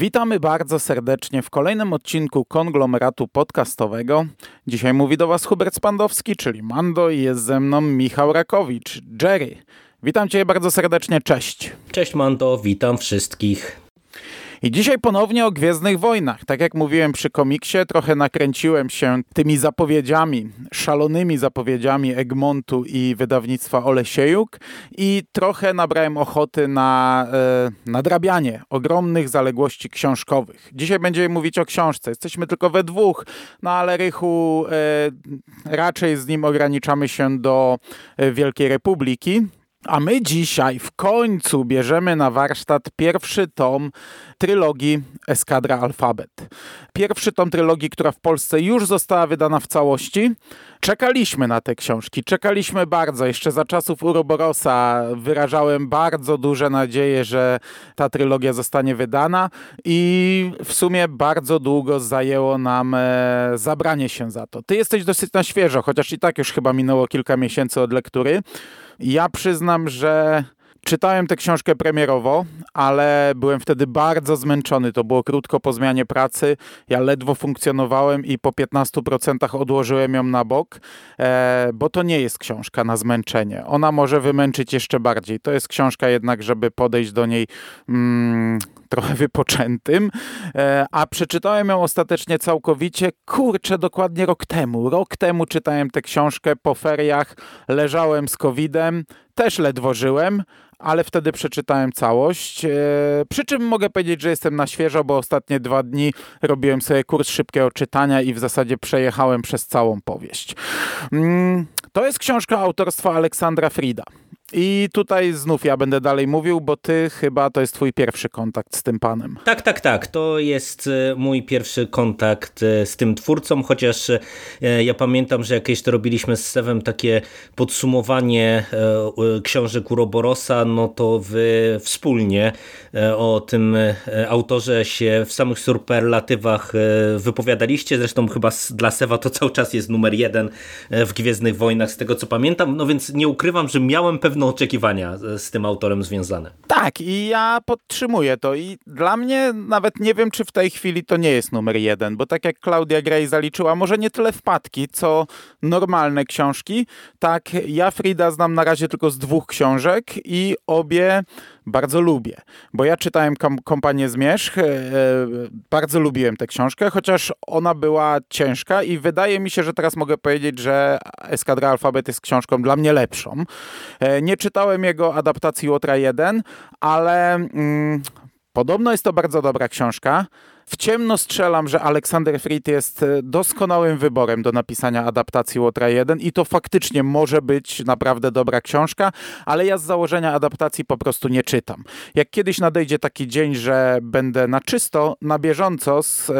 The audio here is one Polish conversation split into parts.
Witamy bardzo serdecznie w kolejnym odcinku konglomeratu podcastowego. Dzisiaj mówi do Was Hubert Spandowski, czyli Mando i jest ze mną Michał Rakowicz, Jerry. Witam Cię bardzo serdecznie, cześć. Cześć Mando, witam wszystkich. I dzisiaj ponownie o Gwiezdnych Wojnach. Tak jak mówiłem przy komiksie, trochę nakręciłem się tymi zapowiedziami, szalonymi zapowiedziami Egmontu i wydawnictwa Olesiejuk i trochę nabrałem ochoty na e, nadrabianie ogromnych zaległości książkowych. Dzisiaj będziemy mówić o książce. Jesteśmy tylko we dwóch, no ale Rychu e, raczej z nim ograniczamy się do e, Wielkiej Republiki. A my dzisiaj w końcu bierzemy na warsztat pierwszy tom trylogii Eskadra Alfabet. Pierwszy tom trylogii, która w Polsce już została wydana w całości. Czekaliśmy na te książki, czekaliśmy bardzo. Jeszcze za czasów Uroborosa wyrażałem bardzo duże nadzieje, że ta trylogia zostanie wydana i w sumie bardzo długo zajęło nam e, zabranie się za to. Ty jesteś dosyć na świeżo, chociaż i tak już chyba minęło kilka miesięcy od lektury. Ja przyznam, że czytałem tę książkę premierowo, ale byłem wtedy bardzo zmęczony. To było krótko po zmianie pracy. Ja ledwo funkcjonowałem i po 15% odłożyłem ją na bok, e, bo to nie jest książka na zmęczenie. Ona może wymęczyć jeszcze bardziej. To jest książka jednak, żeby podejść do niej. Mm, trochę wypoczętym, e, a przeczytałem ją ostatecznie całkowicie, kurczę, dokładnie rok temu. Rok temu czytałem tę książkę po feriach, leżałem z COVID-em, też ledwo żyłem, ale wtedy przeczytałem całość. E, przy czym mogę powiedzieć, że jestem na świeżo, bo ostatnie dwa dni robiłem sobie kurs szybkiego czytania i w zasadzie przejechałem przez całą powieść. Mm, to jest książka autorstwa Aleksandra Frida. I tutaj znów ja będę dalej mówił, bo ty chyba to jest twój pierwszy kontakt z tym panem. Tak, tak, tak. To jest e, mój pierwszy kontakt e, z tym twórcą, chociaż e, ja pamiętam, że jakieś to robiliśmy z Sewem takie podsumowanie książek Uroborosa, no to wy wspólnie o tym autorze się w samych superlatywach wypowiadaliście. Zresztą chyba dla Sewa to cały czas jest numer jeden w Gwiezdnych Wojnach, z tego co pamiętam. No więc nie ukrywam, że miałem pewne pewne oczekiwania z tym autorem związane. Tak, i ja podtrzymuję to. I dla mnie nawet nie wiem, czy w tej chwili to nie jest numer jeden, bo tak jak Claudia Gray zaliczyła, może nie tyle wpadki, co normalne książki. Tak, ja Frida znam na razie tylko z dwóch książek i obie bardzo lubię, bo ja czytałem kom Kompanię Zmierzch, e, bardzo lubiłem tę książkę, chociaż ona była ciężka i wydaje mi się, że teraz mogę powiedzieć, że Eskadra Alfabet jest książką dla mnie lepszą. E, nie czytałem jego adaptacji Łotra 1, ale mm, podobno jest to bardzo dobra książka. W ciemno strzelam, że Aleksander Fried jest e, doskonałym wyborem do napisania adaptacji Łotra 1 i to faktycznie może być naprawdę dobra książka, ale ja z założenia adaptacji po prostu nie czytam. Jak kiedyś nadejdzie taki dzień, że będę na czysto, na bieżąco z e,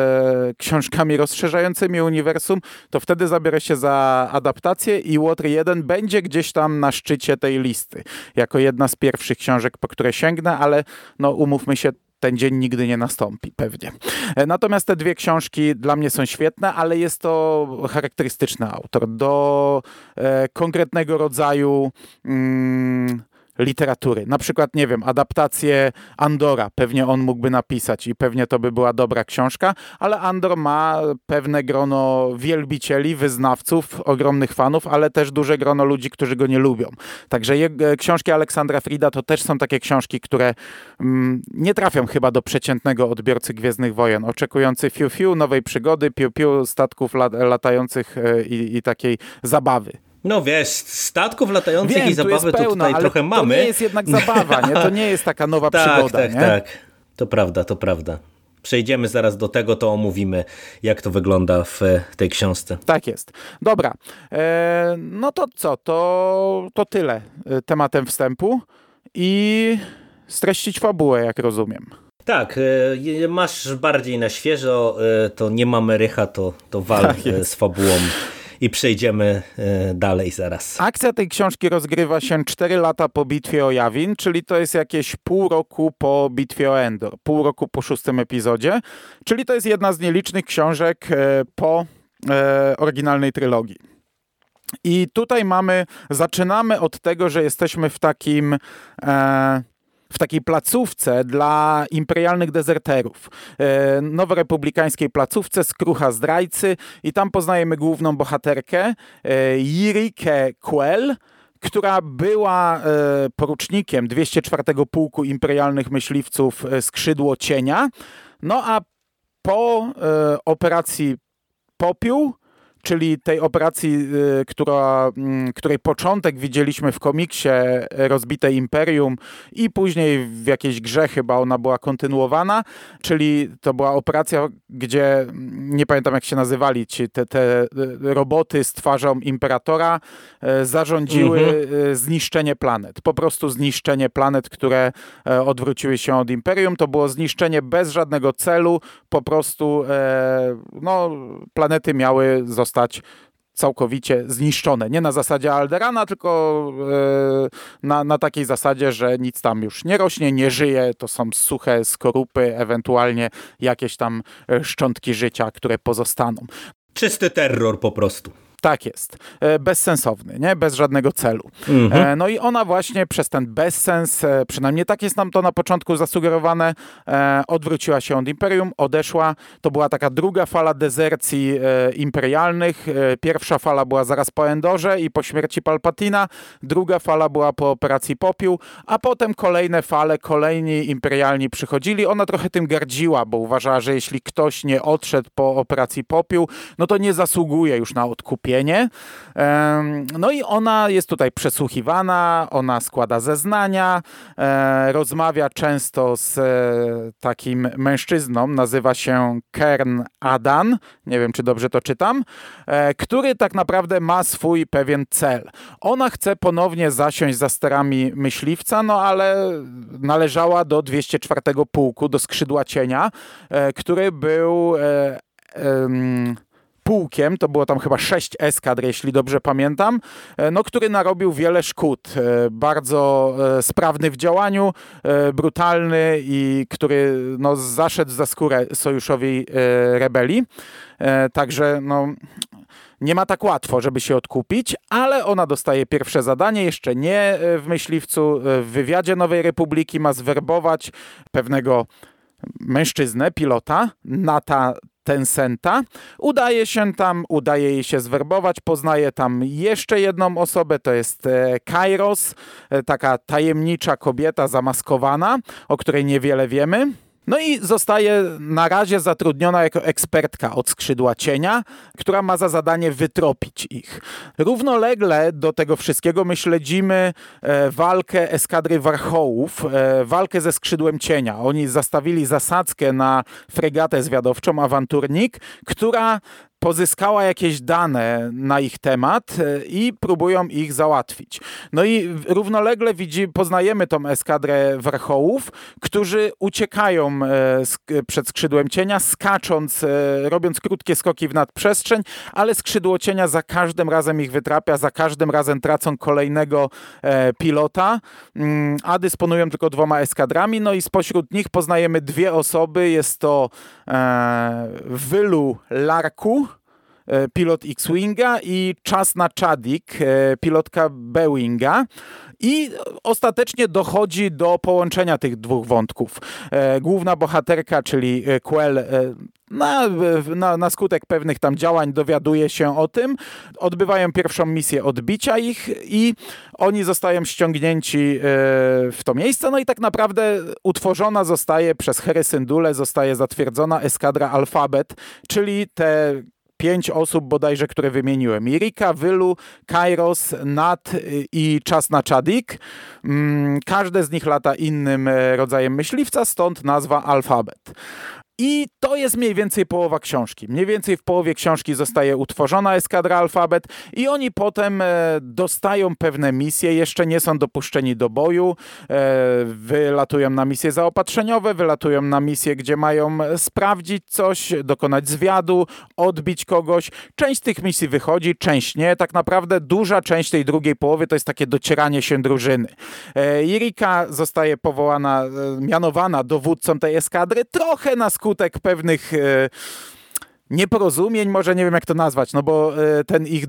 książkami rozszerzającymi uniwersum, to wtedy zabiorę się za adaptację i Łotr 1 będzie gdzieś tam na szczycie tej listy, jako jedna z pierwszych książek, po które sięgnę, ale no umówmy się, ten dzień nigdy nie nastąpi, pewnie. E, natomiast te dwie książki dla mnie są świetne, ale jest to charakterystyczny autor do e, konkretnego rodzaju. Mm, literatury. Na przykład, nie wiem, adaptację Andora pewnie on mógłby napisać i pewnie to by była dobra książka, ale Andor ma pewne grono wielbicieli, wyznawców, ogromnych fanów, ale też duże grono ludzi, którzy go nie lubią. Także je, książki Aleksandra Frida to też są takie książki, które mm, nie trafią chyba do przeciętnego odbiorcy Gwiezdnych Wojen, oczekujący fiu-fiu, nowej przygody, piu-piu, statków lat, latających e, i takiej zabawy. No wiesz, statków latających Wiem, i zabawy to tutaj trochę mamy. To nie jest jednak zabawa, nie? To nie jest taka nowa tak, przygoda. Tak, nie? tak. To prawda, to prawda. Przejdziemy zaraz do tego, to omówimy, jak to wygląda w tej książce. Tak jest. Dobra. E, no to co? To, to tyle e, tematem wstępu i streścić fabułę, jak rozumiem. Tak, e, masz bardziej na świeżo, e, to nie mamy rycha, to, to wal tak z fabułą i przejdziemy e, dalej zaraz. Akcja tej książki rozgrywa się 4 lata po bitwie o Jawin, czyli to jest jakieś pół roku po bitwie o Endor, pół roku po szóstym epizodzie, czyli to jest jedna z nielicznych książek e, po e, oryginalnej trylogii. I tutaj mamy, zaczynamy od tego, że jesteśmy w takim e, w takiej placówce dla imperialnych dezerterów. E, noworepublikańskiej placówce Skrucha Zdrajcy i tam poznajemy główną bohaterkę Jirikę Quell, która była e, porucznikiem 204 Pułku Imperialnych Myśliwców Skrzydło Cienia. No a po e, operacji Popiół czyli tej operacji, y, która, mm, której początek widzieliśmy w komiksie Rozbite Imperium i później w jakiejś grze chyba ona była kontynuowana, czyli to była operacja, gdzie mm, nie pamiętam jak się nazywali ci, te, te y, roboty z twarzą Imperatora y, zarządziły mhm. zniszczenie planet. Po prostu zniszczenie planet, które e, odwróciły się od Imperium. To było zniszczenie bez żadnego celu, po prostu e, no, planety miały zostać zostać całkowicie zniszczone. Nie na zasadzie Alderana, tylko e, na, na takiej zasadzie, że nic tam już nie rośnie, nie żyje, to są suche skorupy, ewentualnie jakieś tam e, szczątki życia, które pozostaną. Czysty terror po prostu. Tak jest. E, bezsensowny, nie? Bez żadnego celu. Mhm. E, no i ona właśnie przez ten bezsens, e, przynajmniej tak jest nam to na początku zasugerowane, odwróciła się od Imperium, odeszła. To była taka druga fala dezercji imperialnych. Pierwsza fala była zaraz po Endorze i po śmierci Palpatina. Druga fala była po operacji Popiół, a potem kolejne fale, kolejni imperialni przychodzili. Ona trochę tym gardziła, bo uważała, że jeśli ktoś nie odszedł po operacji Popiół, no to nie zasługuje już na odkupienie no i ona jest tutaj przesłuchiwana, ona składa zeznania, e, rozmawia często z e, takim mężczyzną, nazywa się Kern Adan, nie wiem czy dobrze to czytam, e, który tak naprawdę ma swój pewien cel. Ona chce ponownie zasiąść za sterami myśliwca, no ale należała do 204 pułku, do skrzydła cienia, który był pułkiem, to było tam chyba sześć eskadr, jeśli dobrze pamiętam, e, no, który narobił wiele szkód. E, bardzo e, sprawny w działaniu, brutalny i który no, zaszedł za skórę sojuszowi rebelii. Także no, nie ma tak łatwo, żeby się odkupić, ale ona dostaje pierwsze zadanie, jeszcze nie w myśliwcu. W wywiadzie Nowej Republiki ma zwerbować pewnego mężczyznę, pilota, Nata Tencenta. Udaje się tam, udaje jej się zwerbować, poznaje tam jeszcze jedną osobę, to jest e, Kairos, e, taka tajemnicza kobieta zamaskowana, o której niewiele wiemy. No i zostaje na razie zatrudniona jako ekspertka od skrzydła cienia, która ma za zadanie wytropić ich. Równolegle do tego wszystkiego my śledzimy e, walkę eskadry warchołów, e, walkę ze skrzydłem cienia. Oni zastawili zasadzkę na fregatę zwiadowczą Awanturnik, która pozyskała jakieś dane na ich temat e, i próbują ich załatwić. No i równolegle widzi, poznajemy tą eskadrę warchołów, którzy uciekają e, przed skrzydłem cienia, skacząc, e, robiąc krótkie skoki w nadprzestrzeń, ale skrzydło cienia za każdym razem ich wytrapia, za każdym razem tracą kolejnego pilota, mm, a dysponują tylko dwoma eskadrami, no i spośród nich poznajemy dwie osoby, jest to Wylu Larku, pilot X-Winga i czas na Chadik, e, pilotka B-Winga. I ostatecznie dochodzi do połączenia tych dwóch wątków. E, główna bohaterka, czyli Quell, na, na, na, skutek pewnych tam działań dowiaduje się o tym, odbywają pierwszą misję odbicia ich i oni zostają ściągnięci w to miejsce, no i tak naprawdę utworzona zostaje przez Herysyndule, zostaje zatwierdzona eskadra Alfabet, czyli te pięć osób bodajże, które wymieniłem. Irika, Wylu, Kairos, Nat i Czas na Czadik. Mm, każde z nich lata innym e, rodzajem myśliwca, stąd nazwa alfabet. I to jest mniej więcej połowa książki. Mniej więcej w połowie książki zostaje utworzona eskadra Alfabet i oni potem e, dostają pewne misje, jeszcze nie są dopuszczeni do boju, e, wylatują na misje zaopatrzeniowe, wylatują na misje, gdzie mają sprawdzić coś, dokonać zwiadu, odbić kogoś. Część tych misji wychodzi, część nie. Tak naprawdę duża część tej drugiej połowy to jest takie docieranie się drużyny. E, Irika zostaje powołana, mianowana dowódcą tej eskadry, trochę na skutek skutek pewnych e, nieporozumień, może nie wiem jak to nazwać, no bo e, ten ich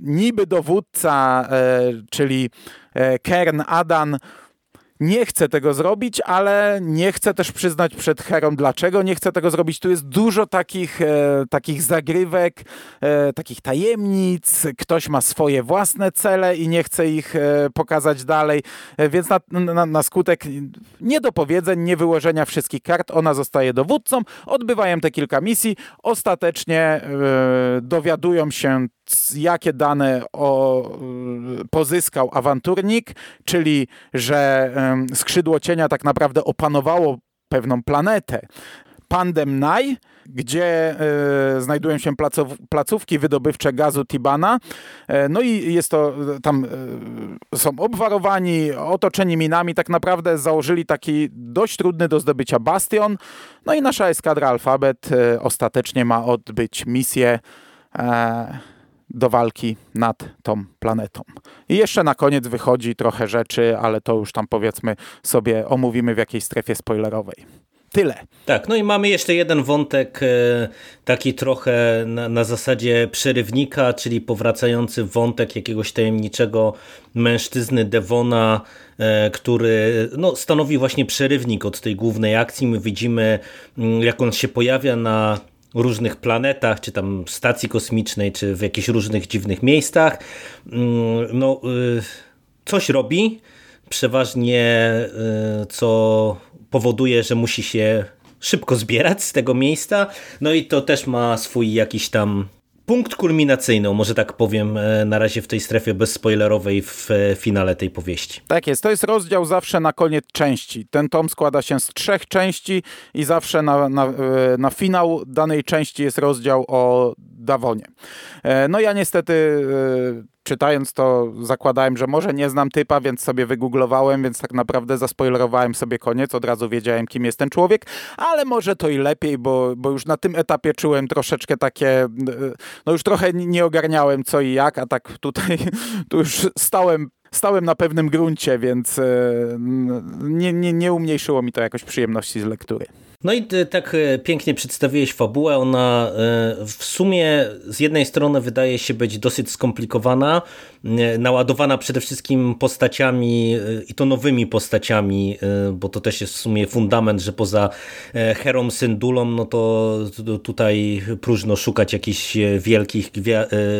niby dowódca, e, czyli Kern Adan, nie chce tego zrobić, ale nie chce też przyznać przed Herą, dlaczego nie chce tego zrobić. Tu jest dużo takich, e, takich zagrywek, e, takich tajemnic. Ktoś ma swoje własne cele i nie chce ich e, pokazać dalej, e, więc na, na, na, skutek niedopowiedzeń, niewyłożenia wszystkich kart, ona zostaje dowódcą. Odbywają te kilka misji. Ostatecznie e, dowiadują się jakie dane o, pozyskał awanturnik, czyli że skrzydło cienia tak naprawdę opanowało pewną planetę. Pandem Nai, gdzie y, znajdują się placow, placówki wydobywcze gazu Tibana. E, no i jest to, tam y, są obwarowani, otoczeni minami, tak naprawdę założyli taki dość trudny do zdobycia bastion. No i nasza eskadra Alfabet y, ostatecznie ma odbyć misję do walki nad tą planetą. I jeszcze na koniec wychodzi trochę rzeczy, ale to już tam powiedzmy sobie omówimy w jakiejś strefie spoilerowej. Tyle. Tak, no i mamy jeszcze jeden wątek e, taki trochę na, na, zasadzie przerywnika, czyli powracający wątek jakiegoś tajemniczego mężczyzny Devona, e, który no, stanowi właśnie przerywnik od tej głównej akcji. My widzimy, mm, jak on się pojawia na różnych planetach, czy tam stacji kosmicznej, czy w jakichś różnych dziwnych miejscach. Mm, no, y, coś robi, przeważnie y, co powoduje, że musi się szybko zbierać z tego miejsca. No i to też ma swój jakiś tam punkt kulminacyjny, może tak powiem, e, na razie w tej strefie bezspoilerowej w e, finale tej powieści. Tak jest, to jest rozdział zawsze na koniec części. Ten tom składa się z trzech części i zawsze na, na, e, na finał danej części jest rozdział o Dawonie. No ja niestety czytając to zakładałem, że może nie znam typa, więc sobie wygooglowałem, więc tak naprawdę zaspoilerowałem sobie koniec, od razu wiedziałem, kim jest ten człowiek, ale może to i lepiej, bo, bo już na tym etapie czułem troszeczkę takie, no już trochę nie ogarniałem co i jak, a tak tutaj tu już stałem stałem na pewnym gruncie, więc e, nie, nie, nie umniejszyło mi to jakoś przyjemności z lektury. No i tak e, pięknie przedstawiłeś fabułę. Ona e, w sumie z jednej strony wydaje się być dosyć skomplikowana, e, naładowana przede wszystkim postaciami i to nowymi postaciami, bo to też jest w sumie fundament, że poza Herą Syndulą, no to tutaj próżno szukać jakichś wielkich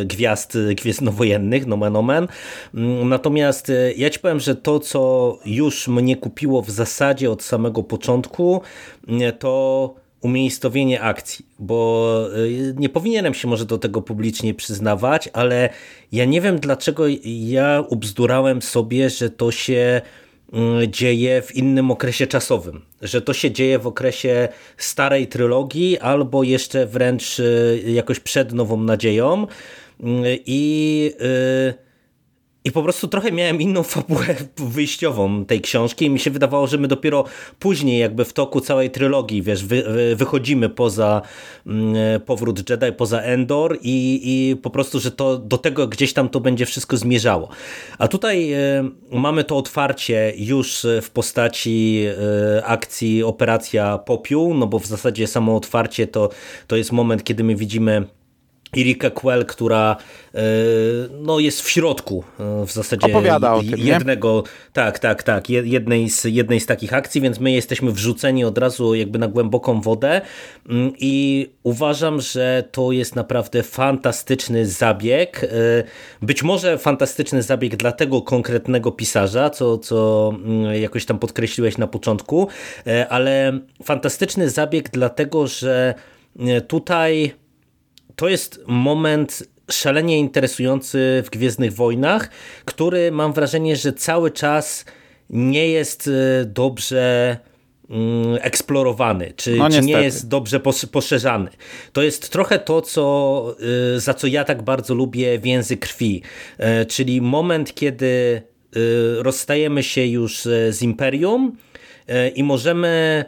gwiazd gwiezdnowojennych, nomen omen. Mm, natomiast ja ci powiem, że to, co już mnie kupiło w zasadzie od samego początku, to umiejscowienie akcji, bo y, nie powinienem się może do tego publicznie przyznawać, ale ja nie wiem dlaczego ja ubzdurałem sobie, że to się y, dzieje w innym okresie czasowym, że to się dzieje w okresie starej trylogii albo jeszcze wręcz y, jakoś przed Nową Nadzieją. I i po prostu trochę miałem inną fabułę wyjściową tej książki i mi się wydawało, że my dopiero później jakby w toku całej trylogii, wiesz, wy, wychodzimy poza mm, powrót Jedi, poza Endor i, i po prostu, że to do tego gdzieś tam to będzie wszystko zmierzało. A tutaj y, mamy to otwarcie już w postaci y, akcji Operacja Popiół, no bo w zasadzie samo otwarcie to, to jest moment, kiedy my widzimy Erika Quell, która e, no, jest w środku e, w zasadzie tym, jednego, nie? tak, tak, tak, jednej z, jednej z takich akcji, więc my jesteśmy wrzuceni od razu jakby na głęboką wodę mm, i uważam, że to jest naprawdę fantastyczny zabieg, e, być może fantastyczny zabieg dla tego konkretnego pisarza, co, co mm, jakoś tam podkreśliłeś na początku, ale fantastyczny zabieg dlatego, że tutaj to jest moment szalenie interesujący w Gwiezdnych Wojnach, który mam wrażenie, że cały czas nie jest e, dobrze mm, eksplorowany, czy, no, czy, nie jest dobrze poszerzany. To jest trochę to, co, e, za co ja tak bardzo lubię więzy krwi, e, czyli moment, kiedy rozstajemy się już z Imperium i możemy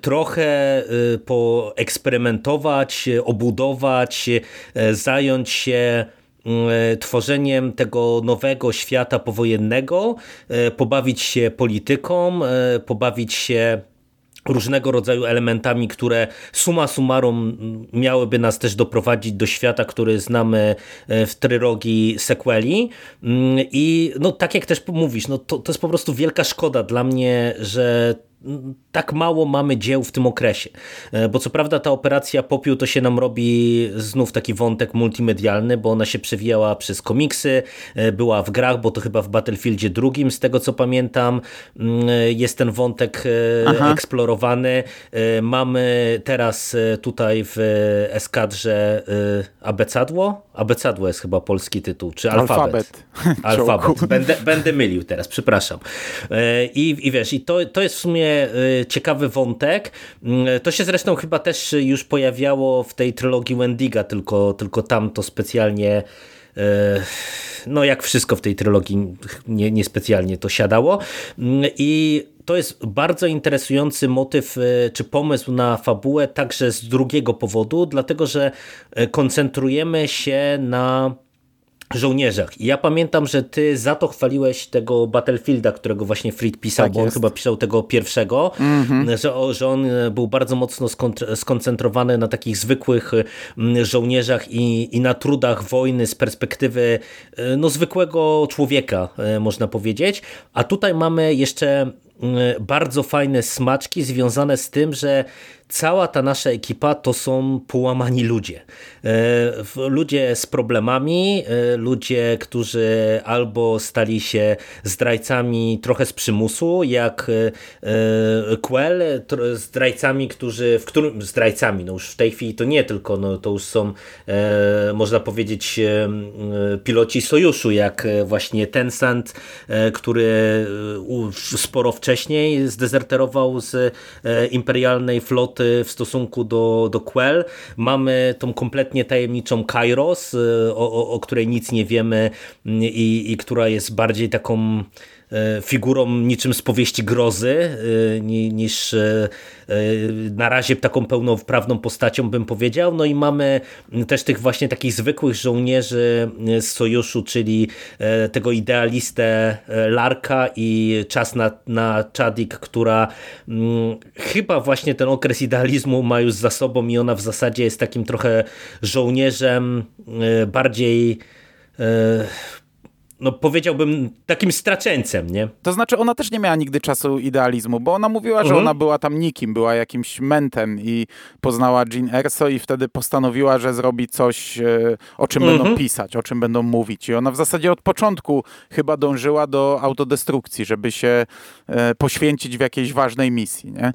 trochę e, poeksperymentować, obudować, e, zająć się tworzeniem tego nowego świata powojennego, pobawić się polityką, pobawić się różnego rodzaju elementami, które suma summarum miałyby nas też doprowadzić do świata, który znamy w trylogii sequeli. Mm, i no tak jak też mówisz, no to, to jest po prostu wielka szkoda dla mnie, że tak mało mamy dzieł w tym okresie. E, bo co prawda ta operacja Popiół to się nam robi znów taki wątek multimedialny, bo ona się przewijała przez komiksy, e, była w grach, bo to chyba w Battlefieldzie drugim, z tego co pamiętam, mm, jest ten wątek e, Aha. eksplorowany. Mamy teraz tutaj w eskadrze abecadło? Abecadło jest chyba polski tytuł, czy alfabet? Alfabet. alfabet. Będę, będę mylił teraz, przepraszam. I, i wiesz, i to, to jest w sumie ciekawy wątek. Mm, to się zresztą chyba też już pojawiało w tej trylogii Wendiga, tylko, tylko tam to specjalnie e, no jak wszystko w tej trylogii nie, niespecjalnie to siadało mm, i to jest bardzo interesujący motyw e, czy pomysł na fabułę także z drugiego powodu, dlatego że koncentrujemy się na żołnierzach. I ja pamiętam, że ty za to chwaliłeś tego Battlefielda, którego właśnie Fried pisał, tak bo on chyba pisał tego pierwszego, mm -hmm. że, że on był bardzo mocno skoncentrowany na takich zwykłych mm, żołnierzach i, i na trudach wojny z perspektywy e, no, zwykłego człowieka, e, można powiedzieć. A tutaj mamy jeszcze mm, bardzo fajne smaczki związane z tym, że cała ta nasza ekipa to są połamani ludzie. E, ludzie z problemami, e, ludzie, którzy albo stali się zdrajcami trochę z przymusu, jak e, Quell, zdrajcami, którzy, w którym zdrajcami, no już w tej chwili to nie tylko, no to już są można powiedzieć piloci sojuszu, jak właśnie Tencent, który sporo wcześniej zdezerterował z imperialnej floty w stosunku do, do Quell. Mamy tą kompletnie tajemniczą Kairos, y, o, o, o której nic nie wiemy i, i która jest bardziej taką figurą niczym z powieści grozy e, niż e, na razie taką pełnoprawną postacią bym powiedział. No i mamy też tych właśnie takich zwykłych żołnierzy z sojuszu, czyli tego idealistę Larka i czas na, na Chadik, która mm, chyba właśnie ten okres idealizmu ma już za sobą i ona w zasadzie jest takim trochę żołnierzem bardziej no powiedziałbym takim straczeńcem, nie? To znaczy ona też nie miała nigdy czasu idealizmu, bo ona mówiła, że mhm. ona była tam nikim, była jakimś mentem i poznała Jean Erso i wtedy postanowiła, że zrobi coś, e, o czym mhm. będą pisać, o czym będą mówić. I ona w zasadzie od początku chyba dążyła do autodestrukcji, żeby się e, poświęcić w jakiejś ważnej misji, nie?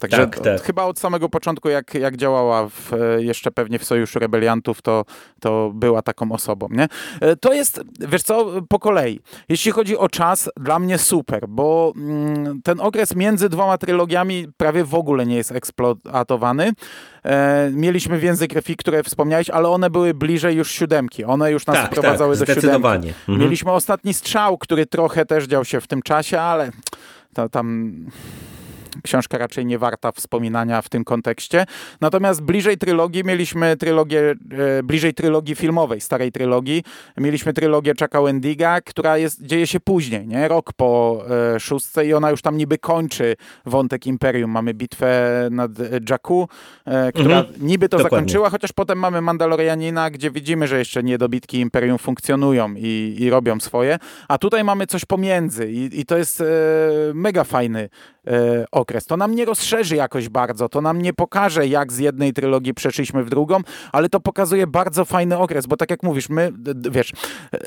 Także tak, tak. chyba od samego początku, jak, jak działała w, e, jeszcze pewnie w Sojuszu Rebeliantów, to, to była taką osobą. Nie? E, to jest, wiesz co, po kolei. Jeśli chodzi o czas, dla mnie super, bo mm, ten okres między dwoma trylogiami prawie w ogóle nie jest eksploatowany. E, mieliśmy więzy krwi, które wspomniałeś, ale one były bliżej już siódemki. One już nas tak, wprowadzały tak, do siódemki. Mhm. Mieliśmy ostatni strzał, który trochę też dział się w tym czasie, ale to, tam książka raczej nie warta wspominania w tym kontekście. Natomiast bliżej trylogii mieliśmy trylogię, e, bliżej trylogii filmowej, starej trylogii, mieliśmy trylogię Chucka Wendiga, która jest, dzieje się później, nie? rok po e, szóstce i ona już tam niby kończy wątek Imperium. Mamy bitwę nad Jakku, e, która mhm. niby to Dokładnie. zakończyła, chociaż potem mamy Mandalorianina, gdzie widzimy, że jeszcze niedobitki Imperium funkcjonują i, i robią swoje, a tutaj mamy coś pomiędzy i, i to jest e, mega fajny e, okres. To nam nie rozszerzy jakoś bardzo, to nam nie pokaże, jak z jednej trylogii przeszliśmy w drugą, ale to pokazuje bardzo fajny okres, bo tak jak mówisz, my, wiesz,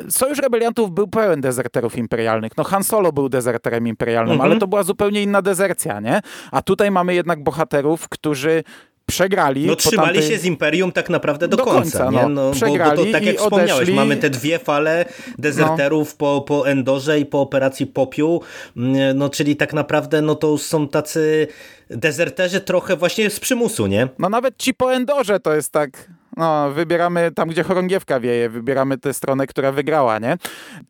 Sojusz Rebeliantów był pełen dezerterów imperialnych. No Han Solo był dezerterem imperialnym, mhm. ale to była zupełnie inna dezercja, nie? A tutaj mamy jednak bohaterów, którzy przegrali. No trzymali tamtej... się z Imperium tak naprawdę do, do końca, końca nie? No, przegrali bo, bo to tak jak wspomniałeś, odeszli... mamy te dwie fale dezerterów no. po, po Endorze i po operacji Popiół, mm, no czyli tak naprawdę no to są tacy dezerterzy trochę właśnie z przymusu, nie? No nawet ci po Endorze to jest tak No, wybieramy tam, gdzie chorągiewka wieje, wybieramy tę stronę, która wygrała, nie?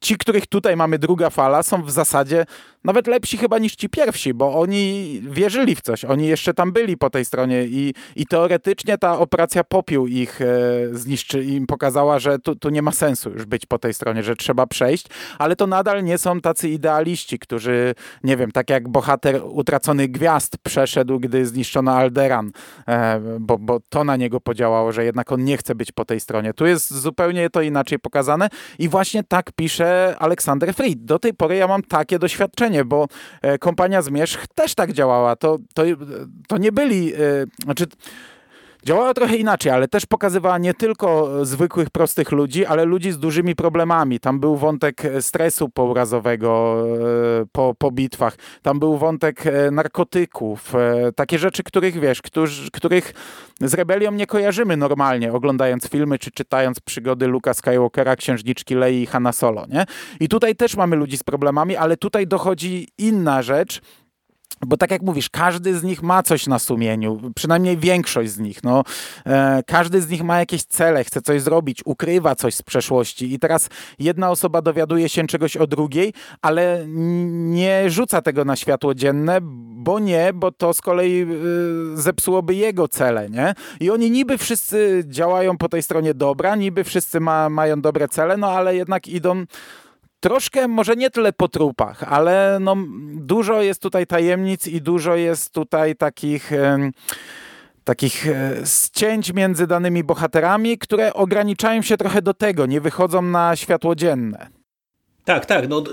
Ci, których tutaj mamy druga fala, są w zasadzie nawet lepsi chyba niż ci pierwsi, bo oni wierzyli w coś, oni jeszcze tam byli po tej stronie i, i teoretycznie ta operacja popiół ich e, zniszczy, im pokazała, że tu, tu nie ma sensu już być po tej stronie, że trzeba przejść, ale to nadal nie są tacy idealiści, którzy, nie wiem, tak jak bohater utraconych gwiazd przeszedł, gdy zniszczono Alderan, e, bo, bo to na niego podziałało, że jednak on nie chce być po tej stronie. Tu jest zupełnie to inaczej pokazane i właśnie tak pisze Aleksander Fried. Do tej pory ja mam takie doświadczenie, bo e, kompania Zmierzch też tak działała. To, to, to nie byli, e, znaczy Działała trochę inaczej, ale też pokazywała nie tylko zwykłych, prostych ludzi, ale ludzi z dużymi problemami. Tam był wątek stresu pourazowego e, po, po bitwach, tam był wątek e, narkotyków, e, takie rzeczy, których wiesz, którzy, których z rebelią nie kojarzymy normalnie, oglądając filmy czy czytając przygody Luka Skywalkera, księżniczki Lei i Hanna Solo. Nie? I tutaj też mamy ludzi z problemami, ale tutaj dochodzi inna rzecz, bo tak jak mówisz, każdy z nich ma coś na sumieniu, przynajmniej większość z nich. No, e, każdy z nich ma jakieś cele, chce coś zrobić, ukrywa coś z przeszłości. I teraz jedna osoba dowiaduje się czegoś o drugiej, ale nie rzuca tego na światło dzienne, bo nie, bo to z kolei y, zepsułoby jego cele. Nie? I oni niby wszyscy działają po tej stronie dobra, niby wszyscy ma, mają dobre cele, no ale jednak idą troszkę, może nie tyle po trupach, ale no, dużo jest tutaj tajemnic i dużo jest tutaj takich takich e, ścięć między danymi bohaterami, które ograniczają się trochę do tego, nie wychodzą na światło dzienne. Tak, tak. No,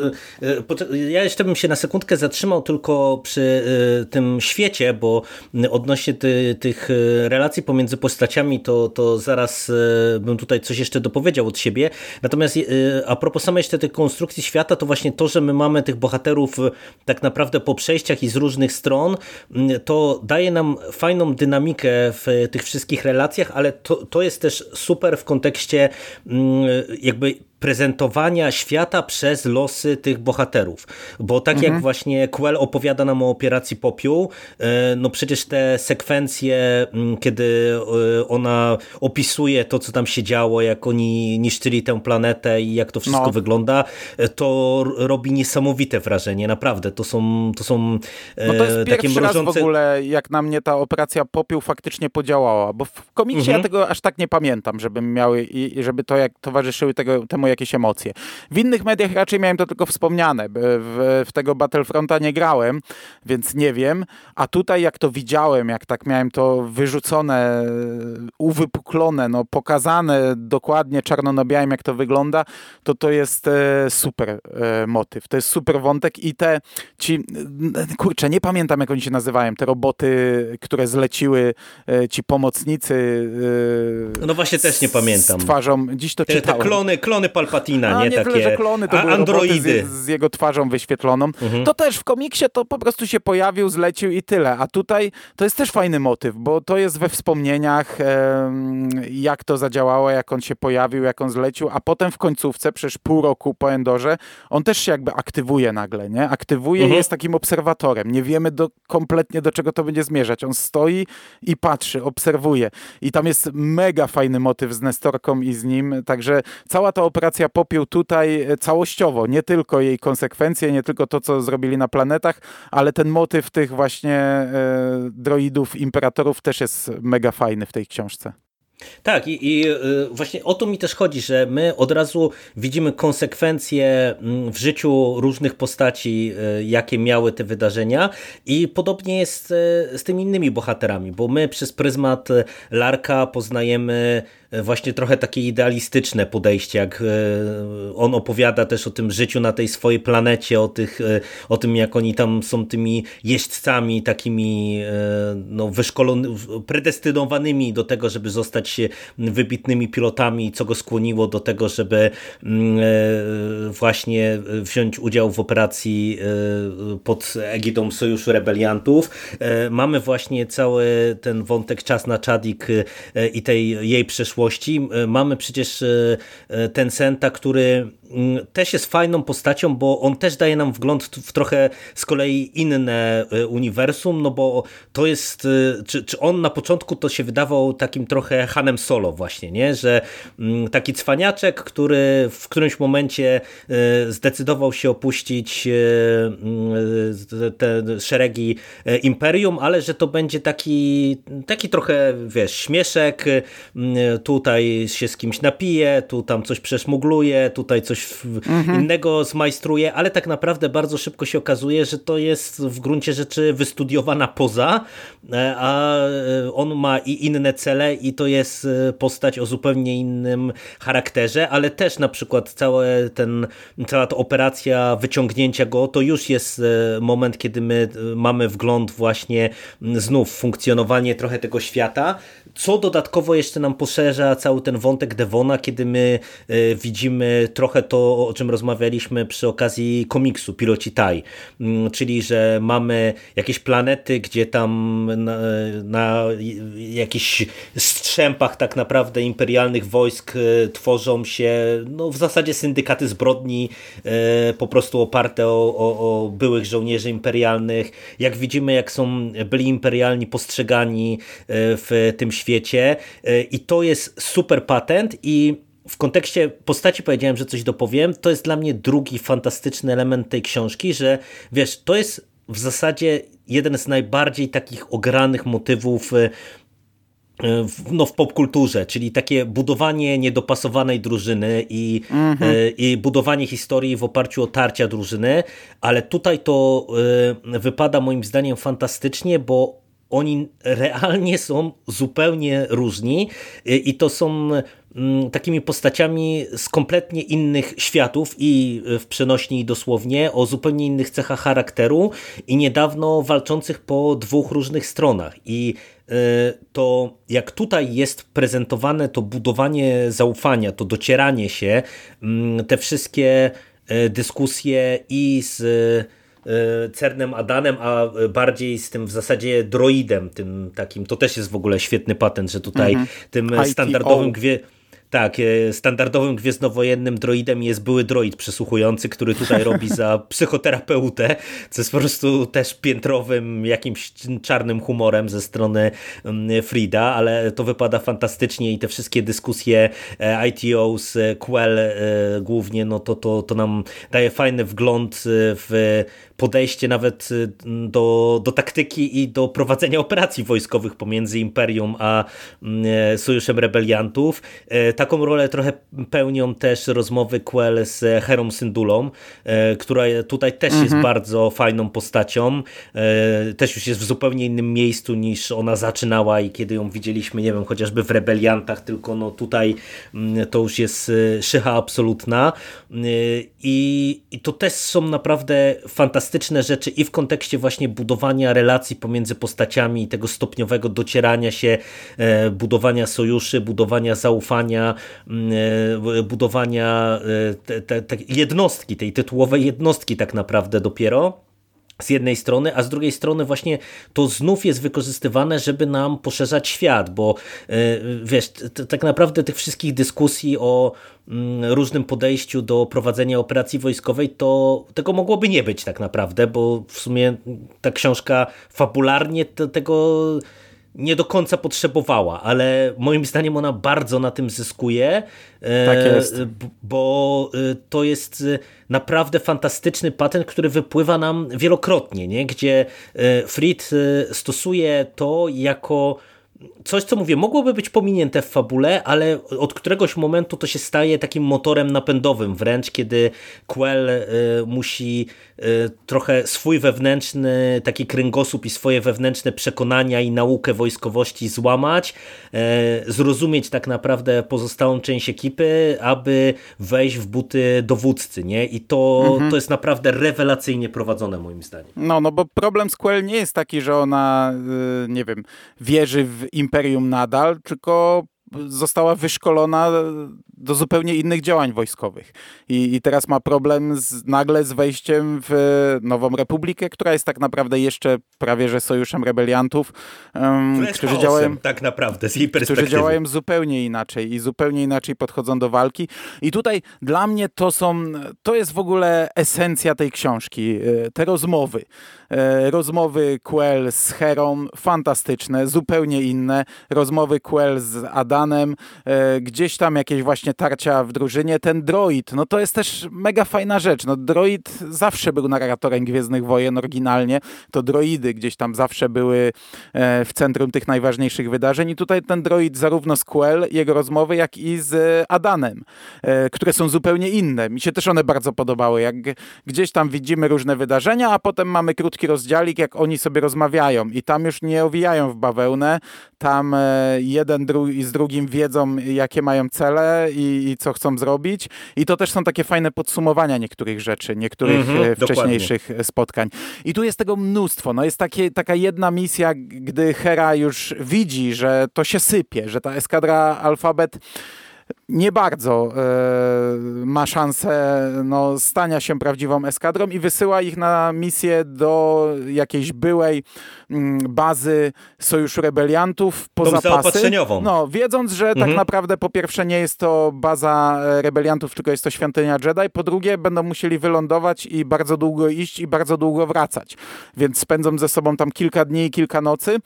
e, e, ja jeszcze bym się na sekundkę zatrzymał tylko przy e, tym świecie, bo odnośnie ty, tych relacji pomiędzy postaciami, to, to zaraz bym tutaj coś jeszcze dopowiedział od siebie. Natomiast a propos samej jeszcze tej konstrukcji świata, to właśnie to, że my mamy tych bohaterów tak naprawdę po przejściach i z różnych stron, to daje nam fajną dynamikę w tych wszystkich relacjach, ale to, to jest też super w kontekście jakby prezentowania świata przez losy tych bohaterów. Bo tak mhm. jak właśnie Quell opowiada nam o operacji Popiół, e, no przecież te sekwencje, mm, kiedy e, ona opisuje to, co tam się działo, jak oni niszczyli tę planetę i jak to wszystko no. wygląda, e, to robi niesamowite wrażenie, naprawdę. To są, to są no to jest takie mrożące... raz w ogóle, jak na mnie ta operacja Popiół faktycznie podziałała, bo w komiksie mhm. ja tego aż tak nie pamiętam, żeby miały i żeby to jak towarzyszyły tego, temu jakieś emocje. W innych mediach raczej miałem to tylko wspomniane. W, w tego Battlefronta nie grałem, więc nie wiem. A tutaj jak to widziałem, jak tak miałem to wyrzucone, uwypuklone, no pokazane dokładnie czarno na białym, jak to wygląda, to to jest e, super e, motyw. To jest super wątek i te ci, kurczę, nie pamiętam jak oni się nazywają, te roboty, które zleciły e, ci pomocnicy. no właśnie też nie pamiętam. Z twarzą, dziś to te, czytałem. Te klony, klony Palpatina, A, nie, nie takie tyle, że klony, to były androidy z, z, jego twarzą wyświetloną. Mhm. To też w komiksie to po prostu się pojawił, zlecił i tyle. A tutaj to jest też fajny motyw, bo to jest we wspomnieniach, jak to zadziałało, jak on się pojawił, jak on zlecił, a potem w końcówce, przecież pół roku po Endorze, on też się jakby aktywuje nagle, nie? Aktywuje mhm. i jest takim obserwatorem. Nie wiemy do, kompletnie do czego to będzie zmierzać. On stoi i patrzy, obserwuje. I tam jest mega fajny motyw z Nestorką i z nim, także cała ta operacja Popiół tutaj e, całościowo, nie tylko jej konsekwencje, nie tylko to, co zrobili na planetach, ale ten motyw tych właśnie e, droidów, imperatorów też jest mega fajny w tej książce. Tak, i, i, y, właśnie o to mi też chodzi, że my od razu widzimy konsekwencje mm, w życiu różnych postaci, jakie miały te wydarzenia, i podobnie jest z tymi innymi bohaterami, bo my przez pryzmat Larka poznajemy E, właśnie trochę takie idealistyczne podejście, jak e, on opowiada też o tym życiu na tej swojej planecie, o, tych, e, o tym jak oni tam są tymi jeźdźcami takimi no, wyszkolonymi, predestynowanymi do tego, żeby zostać wybitnymi pilotami, co go skłoniło do tego, żeby mm, właśnie wziąć udział w operacji pod egidą Sojuszu Rebeliantów. Mamy właśnie cały ten wątek Czas na Czadik i tej jej przeszłości przyszłości. Mamy przecież Tencenta, który też jest fajną postacią, bo on też daje nam wgląd w trochę z kolei inne uniwersum, no bo to jest, czy, czy on na początku to się wydawał takim trochę Hanem Solo właśnie, nie? że taki cwaniaczek, który w którymś momencie zdecydował się opuścić te szeregi Imperium, ale że to będzie taki, taki trochę, wiesz, śmieszek, tutaj się z kimś napije, tu tam coś przeszmugluje, tutaj coś mhm. innego zmajstruje, ale tak naprawdę bardzo szybko się okazuje, że to jest w gruncie rzeczy wystudiowana poza, e, a e, on ma i inne cele i to jest e, postać o zupełnie innym charakterze, ale też na przykład całe ten, cała ta operacja wyciągnięcia go, to już jest moment, kiedy my mamy wgląd właśnie znów funkcjonowanie trochę tego świata, co dodatkowo jeszcze nam poszerza cały ten wątek Devona, kiedy my e, widzimy trochę to, o czym rozmawialiśmy przy okazji komiksu Piloci Tai, mm, czyli że mamy jakieś planety, gdzie tam na, na jakichś strzępach tak naprawdę imperialnych wojsk e, tworzą się no, w zasadzie syndykaty zbrodni e, po prostu oparte o, o, o byłych żołnierzy imperialnych. Jak widzimy, jak są byli imperialni postrzegani w tym świecie, i to jest super patent i w kontekście postaci powiedziałem, że coś dopowiem, to jest dla mnie drugi fantastyczny element tej książki, że wiesz, to jest w zasadzie jeden z najbardziej takich ogranych motywów e, e, no, w popkulturze, czyli takie budowanie niedopasowanej drużyny i, mhm. i budowanie historii w oparciu o tarcia drużyny, ale tutaj to wypada moim zdaniem fantastycznie, bo oni realnie są zupełnie różni i to są mm, takimi postaciami z kompletnie innych światów i w przenośni dosłownie, o zupełnie innych cechach charakteru i niedawno walczących po dwóch różnych stronach. I e, to jak tutaj jest prezentowane to budowanie zaufania, to docieranie się, mm, te wszystkie e, dyskusje i z E, Cernem Adanem, a bardziej z tym w zasadzie droidem, tym takim, to też jest w ogóle świetny patent, że tutaj -hmm. tym ITO. standardowym gwie tak, e, standardowym gwiezdnowojennym droidem jest były droid przesłuchujący, który tutaj robi za psychoterapeutę, co jest po prostu też piętrowym jakimś czarnym humorem ze strony mm, Frida, ale to wypada fantastycznie i te wszystkie dyskusje e, ITO z Quell głównie, no to, to, to nam daje fajny wgląd w podejście nawet do, do taktyki i do prowadzenia operacji wojskowych pomiędzy Imperium a mm, e, Sojuszem Rebeliantów. E, taką rolę trochę pełnią też rozmowy Quell z Herą Syndulą, e, która tutaj też mhm. jest bardzo fajną postacią. Też już jest w zupełnie innym miejscu niż ona zaczynała i kiedy ją widzieliśmy, nie wiem, chociażby w Rebeliantach, tylko no tutaj mm, to już jest szycha absolutna. I, i to też są naprawdę fantastyczne rzeczy i w kontekście właśnie budowania relacji pomiędzy postaciami i tego stopniowego docierania się, e, budowania sojuszy, budowania zaufania, e, budowania e, te, te, te jednostki, tej tytułowej jednostki tak naprawdę dopiero z jednej strony, a z drugiej strony właśnie to znów jest wykorzystywane, żeby nam poszerzać świat, bo wiesz, tak naprawdę tych wszystkich dyskusji o Mm, różnym podejściu do prowadzenia operacji wojskowej, to tego mogłoby nie być tak naprawdę, bo w sumie ta książka fabularnie tego nie do końca potrzebowała, ale moim zdaniem ona bardzo na tym zyskuje, e, tak jest. bo e, to jest naprawdę fantastyczny patent, który wypływa nam wielokrotnie, nie? gdzie e, Fried stosuje to jako coś, co mówię, mogłoby być pominięte w fabule, ale od któregoś momentu to się staje takim motorem napędowym wręcz, kiedy Quell y, musi y, trochę swój wewnętrzny taki kręgosłup i swoje wewnętrzne przekonania i naukę wojskowości złamać, y, zrozumieć tak naprawdę pozostałą część ekipy, aby wejść w buty dowódcy, nie? I to, mhm. to jest naprawdę rewelacyjnie prowadzone moim zdaniem. No, no bo problem z Quell nie jest taki, że ona, nie wiem, wierzy w imperium nadal, tylko została wyszkolona do zupełnie innych działań wojskowych. I, i teraz ma problem z, nagle z wejściem w Nową Republikę, która jest tak naprawdę jeszcze prawie że sojuszem rebeliantów, um, którzy działają tak naprawdę z jej perspektywy. Którzy działają zupełnie inaczej i zupełnie inaczej podchodzą do walki. I tutaj dla mnie to są, to jest w ogóle esencja tej książki, e, te rozmowy. E, rozmowy Quell z Herą, fantastyczne, zupełnie inne. Rozmowy Quell z Adanem, e, gdzieś tam jakieś właśnie tarcia w drużynie. Ten droid, no to jest też mega fajna rzecz. No droid zawsze był narratorem Gwiezdnych Wojen oryginalnie. To droidy gdzieś tam zawsze były w centrum tych najważniejszych wydarzeń i tutaj ten droid zarówno z Quell, jego rozmowy, jak i z Adanem, które są zupełnie inne. Mi się też one bardzo podobały. Jak gdzieś tam widzimy różne wydarzenia, a potem mamy krótki rozdziałik, jak oni sobie rozmawiają i tam już nie owijają w bawełnę, tam e, jeden dru z drugim wiedzą, jakie mają cele i, i, co chcą zrobić i to też są takie fajne podsumowania niektórych rzeczy, niektórych mm -hmm, wcześniejszych dokładnie. spotkań. I tu jest tego mnóstwo. No jest takie, taka jedna misja, gdy Hera już widzi, że to się sypie, że ta eskadra Alfabet nie bardzo e, ma szansę no, stania się prawdziwą eskadrą i wysyła ich na misję do jakiejś byłej m, mm, bazy Sojuszu Rebeliantów po Tą zapasy. No, wiedząc, że tak mhm. tak naprawdę po pierwsze nie jest to baza e, rebeliantów, tylko jest to świątynia Jedi, po drugie będą musieli wylądować i bardzo długo iść i bardzo długo wracać. Więc spędzą ze sobą tam kilka dni i kilka nocy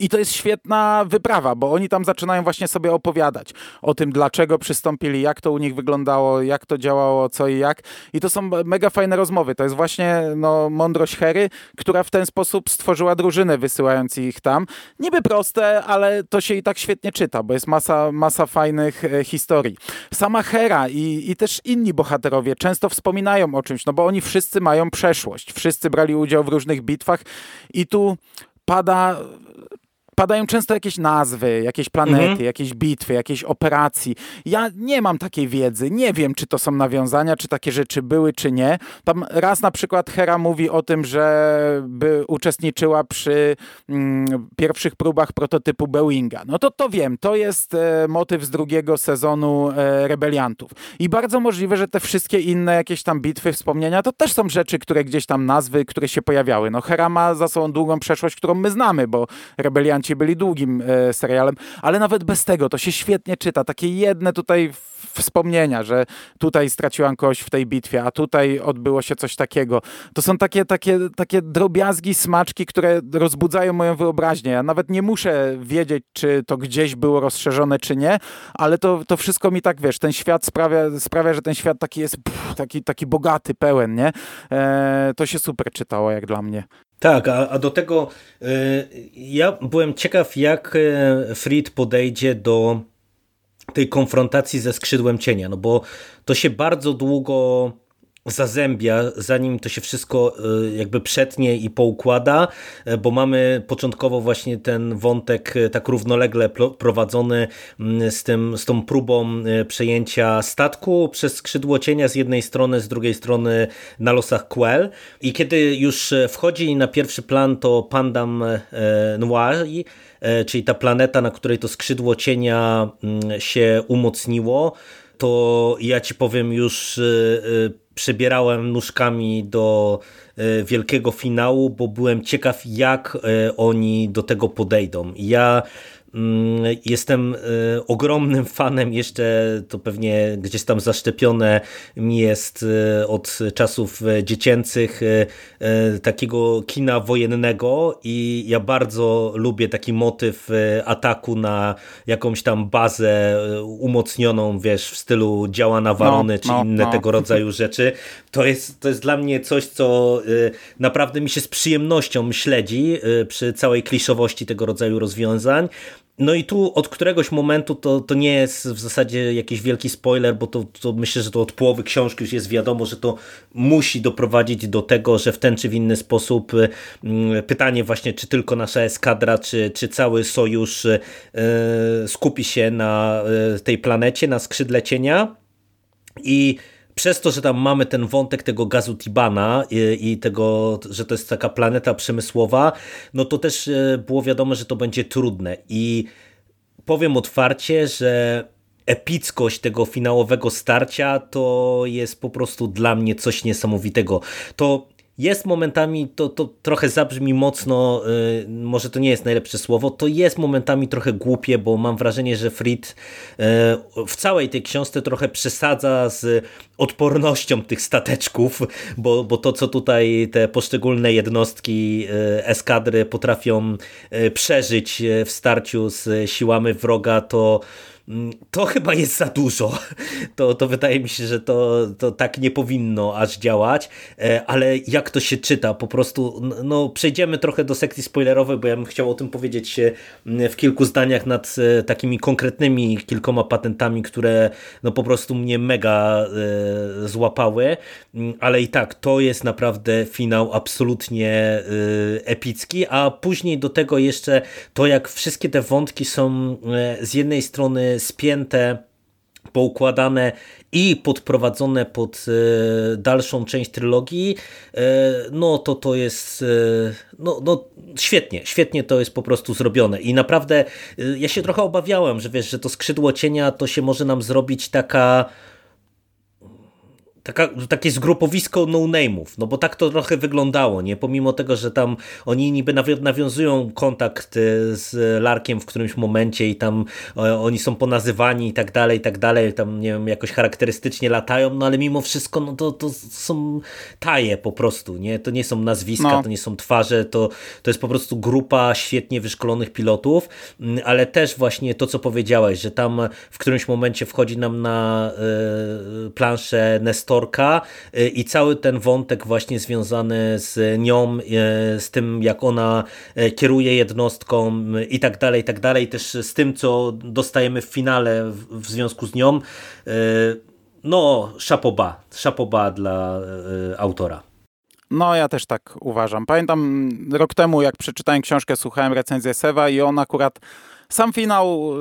i to jest świetna wyprawa, bo oni tam zaczynają właśnie sobie opowiadać o tym, dlaczego przystąpili, jak to u nich wyglądało, jak to działało, co i jak. I to są mega fajne rozmowy. To jest właśnie no, mądrość Hery, która w ten sposób stworzyła drużynę, wysyłając ich tam. Niby proste, ale to się i tak świetnie czyta, bo jest masa, masa fajnych e, historii. Sama Hera i, i też inni bohaterowie często wspominają o czymś, no bo oni wszyscy mają przeszłość. Wszyscy brali udział w różnych bitwach i tu pada padają często jakieś nazwy, jakieś planety, mhm. jakieś bitwy, jakieś operacji. Ja nie mam takiej wiedzy, nie wiem, czy to są nawiązania, czy takie rzeczy były, czy nie. Tam raz na przykład Hera mówi o tym, że by uczestniczyła przy mm, pierwszych próbach prototypu Boeinga. No to to wiem, to jest e, motyw z drugiego sezonu e, Rebeliantów. I bardzo możliwe, że te wszystkie inne jakieś tam bitwy, wspomnienia, to też są rzeczy, które gdzieś tam nazwy, które się pojawiały. No Hera ma za sobą długą przeszłość, którą my znamy, bo Rebelianci byli długim e, serialem, ale nawet bez tego to się świetnie czyta. Takie jedne tutaj wspomnienia, że tutaj straciłam kogoś w tej bitwie, a tutaj odbyło się coś takiego. To są takie, takie, takie drobiazgi, smaczki, które rozbudzają moją wyobraźnię. Ja nawet nie muszę wiedzieć, czy to gdzieś było rozszerzone, czy nie, ale to, to wszystko mi tak, wiesz, ten świat sprawia, sprawia że ten świat taki jest pff, taki, taki bogaty, pełen, nie? E, to się super czytało, jak dla mnie. Tak, a, a do tego y, ja byłem ciekaw, jak e, Fried podejdzie do tej konfrontacji ze skrzydłem cienia, no bo to się bardzo długo zazębia, zanim to się wszystko e, jakby przetnie i poukłada, e, bo mamy początkowo właśnie ten wątek e, tak równolegle prowadzony mm, z, tym, z tą próbą przejęcia statku przez skrzydło cienia z jednej strony, z drugiej strony na losach Quell i kiedy już wchodzi na pierwszy plan to Pandam Noir, czyli ta planeta, na której to skrzydło cienia mm, się umocniło, to ja ci powiem już przebierałem nóżkami do e, wielkiego finału, bo byłem ciekaw, jak e, oni do tego podejdą. Ja jestem e, ogromnym fanem, jeszcze to pewnie gdzieś tam zaszczepione mi jest e, od czasów e, dziecięcych takiego kina wojennego i ja bardzo lubię taki motyw ataku na jakąś tam bazę umocnioną, wiesz, w stylu działa nawalony, no, czy no, inne no. tego rodzaju rzeczy. To jest, to jest dla mnie coś, co naprawdę mi się z przyjemnością śledzi przy całej kliszowości tego rodzaju rozwiązań. No i tu od któregoś momentu to, to nie jest w zasadzie jakiś wielki spoiler, bo to, to myślę, że to od połowy książki już jest wiadomo, że to musi doprowadzić do tego, że w ten czy w inny sposób mm, pytanie właśnie, czy tylko nasza eskadra, czy, czy cały sojusz e, skupi się na tej planecie, na skrzydle cienia. I przez to, że tam mamy ten wątek tego gazu Tibana i, i, tego, że to jest taka planeta przemysłowa, no to też e, było wiadomo, że to będzie trudne. I powiem otwarcie, że epickość tego finałowego starcia to jest po prostu dla mnie coś niesamowitego. To jest momentami, to, to trochę zabrzmi mocno, yy, może to nie jest najlepsze słowo, to jest momentami trochę głupie, bo mam wrażenie, że Frit yy, w całej tej książce trochę przesadza z odpornością tych stateczków, bo, bo to, co tutaj te poszczególne jednostki yy, eskadry potrafią przeżyć w starciu z siłami wroga, to to chyba jest za dużo. To, to wydaje mi się, że to, to tak nie powinno aż działać, e, ale jak to się czyta, po prostu no, przejdziemy trochę do sekcji spoilerowej, bo ja bym chciał o tym powiedzieć w kilku zdaniach nad e, takimi konkretnymi kilkoma patentami, które no po prostu mnie mega e, złapały, ale i tak to jest naprawdę finał absolutnie epicki, a później do tego jeszcze to, jak wszystkie te wątki są z jednej strony spięte, poukładane i podprowadzone pod e, dalszą część trylogii, e, no to to jest e, no, no świetnie, świetnie to jest po prostu zrobione. I naprawdę ja się trochę obawiałem, że wiesz, że to skrzydło cienia to się może nam zrobić taka taka, takie zgrupowisko no-name'ów, no bo tak to trochę wyglądało, nie? Pomimo tego, że tam oni niby nawiązują kontakt e, z Larkiem w którymś momencie i tam oni są ponazywani i tak dalej, i tak dalej, tam nie wiem, jakoś charakterystycznie latają, no ale mimo wszystko, no to, to są taje po prostu, nie? To nie są nazwiska, no. to nie są twarze, to, to jest po prostu grupa świetnie wyszkolonych pilotów, mm, ale też właśnie to, co powiedziałeś, że tam w którymś momencie wchodzi nam na y, planszę Nestor aktorka y, i cały ten wątek właśnie związany z nią, y, z tym jak ona y, kieruje jednostką i tak dalej, i tak dalej, też z tym co dostajemy w finale w związku z nią, no szapoba, szapoba dla autora. No, ja też tak uważam. Pamiętam rok temu, jak przeczytałem książkę, słuchałem recenzję Sewa i on akurat sam finał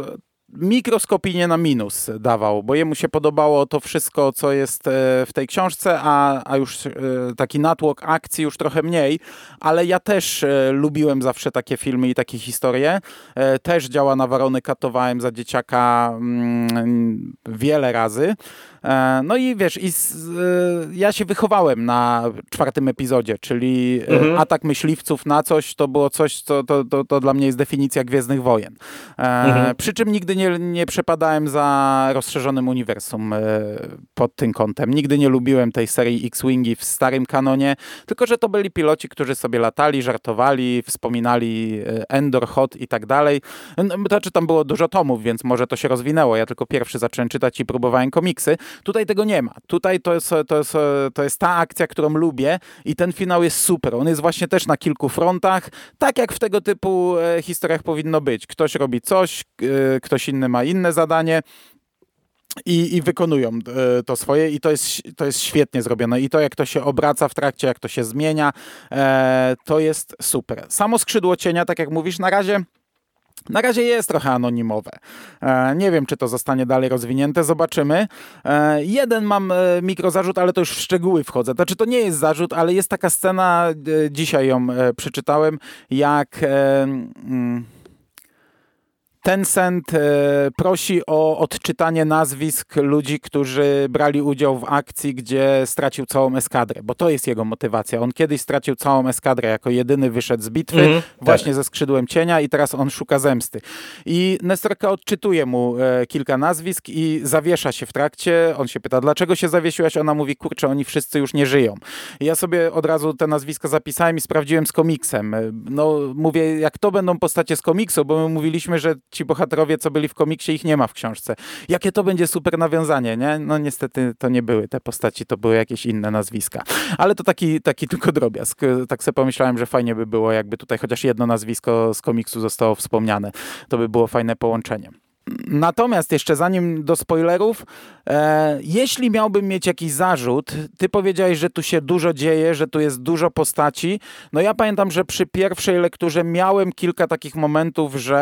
mikroskopijnie na minus dawał, bo jemu się podobało to wszystko, co jest e, w tej książce, a, a już e, taki natłok akcji już trochę mniej, ale ja też e, lubiłem zawsze takie filmy i takie historie. Też działa na Warony katowałem za dzieciaka mm, wiele razy. E, no i wiesz, i z, e, ja się wychowałem na czwartym epizodzie, czyli e, mhm. atak myśliwców na coś, to było coś, co to, to, to dla mnie jest definicja Gwiezdnych Wojen. Mhm. Przy czym nigdy nie, nie przepadałem za rozszerzonym uniwersum pod tym kątem. Nigdy nie lubiłem tej serii X-Wingi w starym kanonie, tylko że to byli piloci, którzy sobie latali, żartowali, wspominali Endor, Hot i tak dalej. Znaczy tam było dużo tomów, więc może to się rozwinęło. Ja tylko pierwszy zacząłem czytać i próbowałem komiksy. Tutaj tego nie ma. Tutaj to jest, to jest, to jest ta akcja, którą lubię i ten finał jest super. On jest właśnie też na kilku frontach, tak jak w tego typu e, historiach powinno być. Ktoś robi coś, e, ktoś inny ma inne zadanie. I, i, wykonują e, to swoje i to jest, to jest świetnie zrobione. I to, jak to się obraca w trakcie, jak to się zmienia, to jest super. Samo skrzydło cienia, tak jak mówisz, na razie na razie jest trochę anonimowe. E, nie wiem, czy to zostanie dalej rozwinięte, zobaczymy. E, jeden mam e, mikrozarzut, ale to już w szczegóły wchodzę. Znaczy, to nie jest zarzut, ale jest taka scena, dzisiaj ją przeczytałem, jak. Mm, Tencent e, prosi o odczytanie nazwisk ludzi, którzy brali udział w akcji, gdzie stracił całą eskadrę, bo to jest jego motywacja. On kiedyś stracił całą eskadrę, jako jedyny wyszedł z bitwy, mm, właśnie tak. ze skrzydłem cienia i teraz on szuka zemsty. I Nestorka odczytuje mu e, kilka nazwisk i zawiesza się w trakcie. On się pyta, dlaczego się zawiesiłaś? Ona mówi, kurczę, oni wszyscy już nie żyją. I ja sobie od razu te nazwiska zapisałem i sprawdziłem z komiksem. E, no, mówię, jak to będą postacie z komiksu, bo my mówiliśmy, że ci bohaterowie, co byli w komiksie, ich nie ma w książce. Jakie to będzie super nawiązanie, nie? No niestety to nie były te postaci, to były jakieś inne nazwiska. Ale to taki, taki tylko drobiazg. Tak sobie pomyślałem, że fajnie by było, jakby tutaj chociaż jedno nazwisko z komiksu zostało wspomniane. To by było fajne połączenie. Natomiast jeszcze zanim do spoilerów, e, jeśli miałbym mieć jakiś zarzut, ty powiedziałeś, że tu się dużo dzieje, że tu jest dużo postaci. No ja pamiętam, że przy pierwszej lekturze miałem kilka takich momentów, że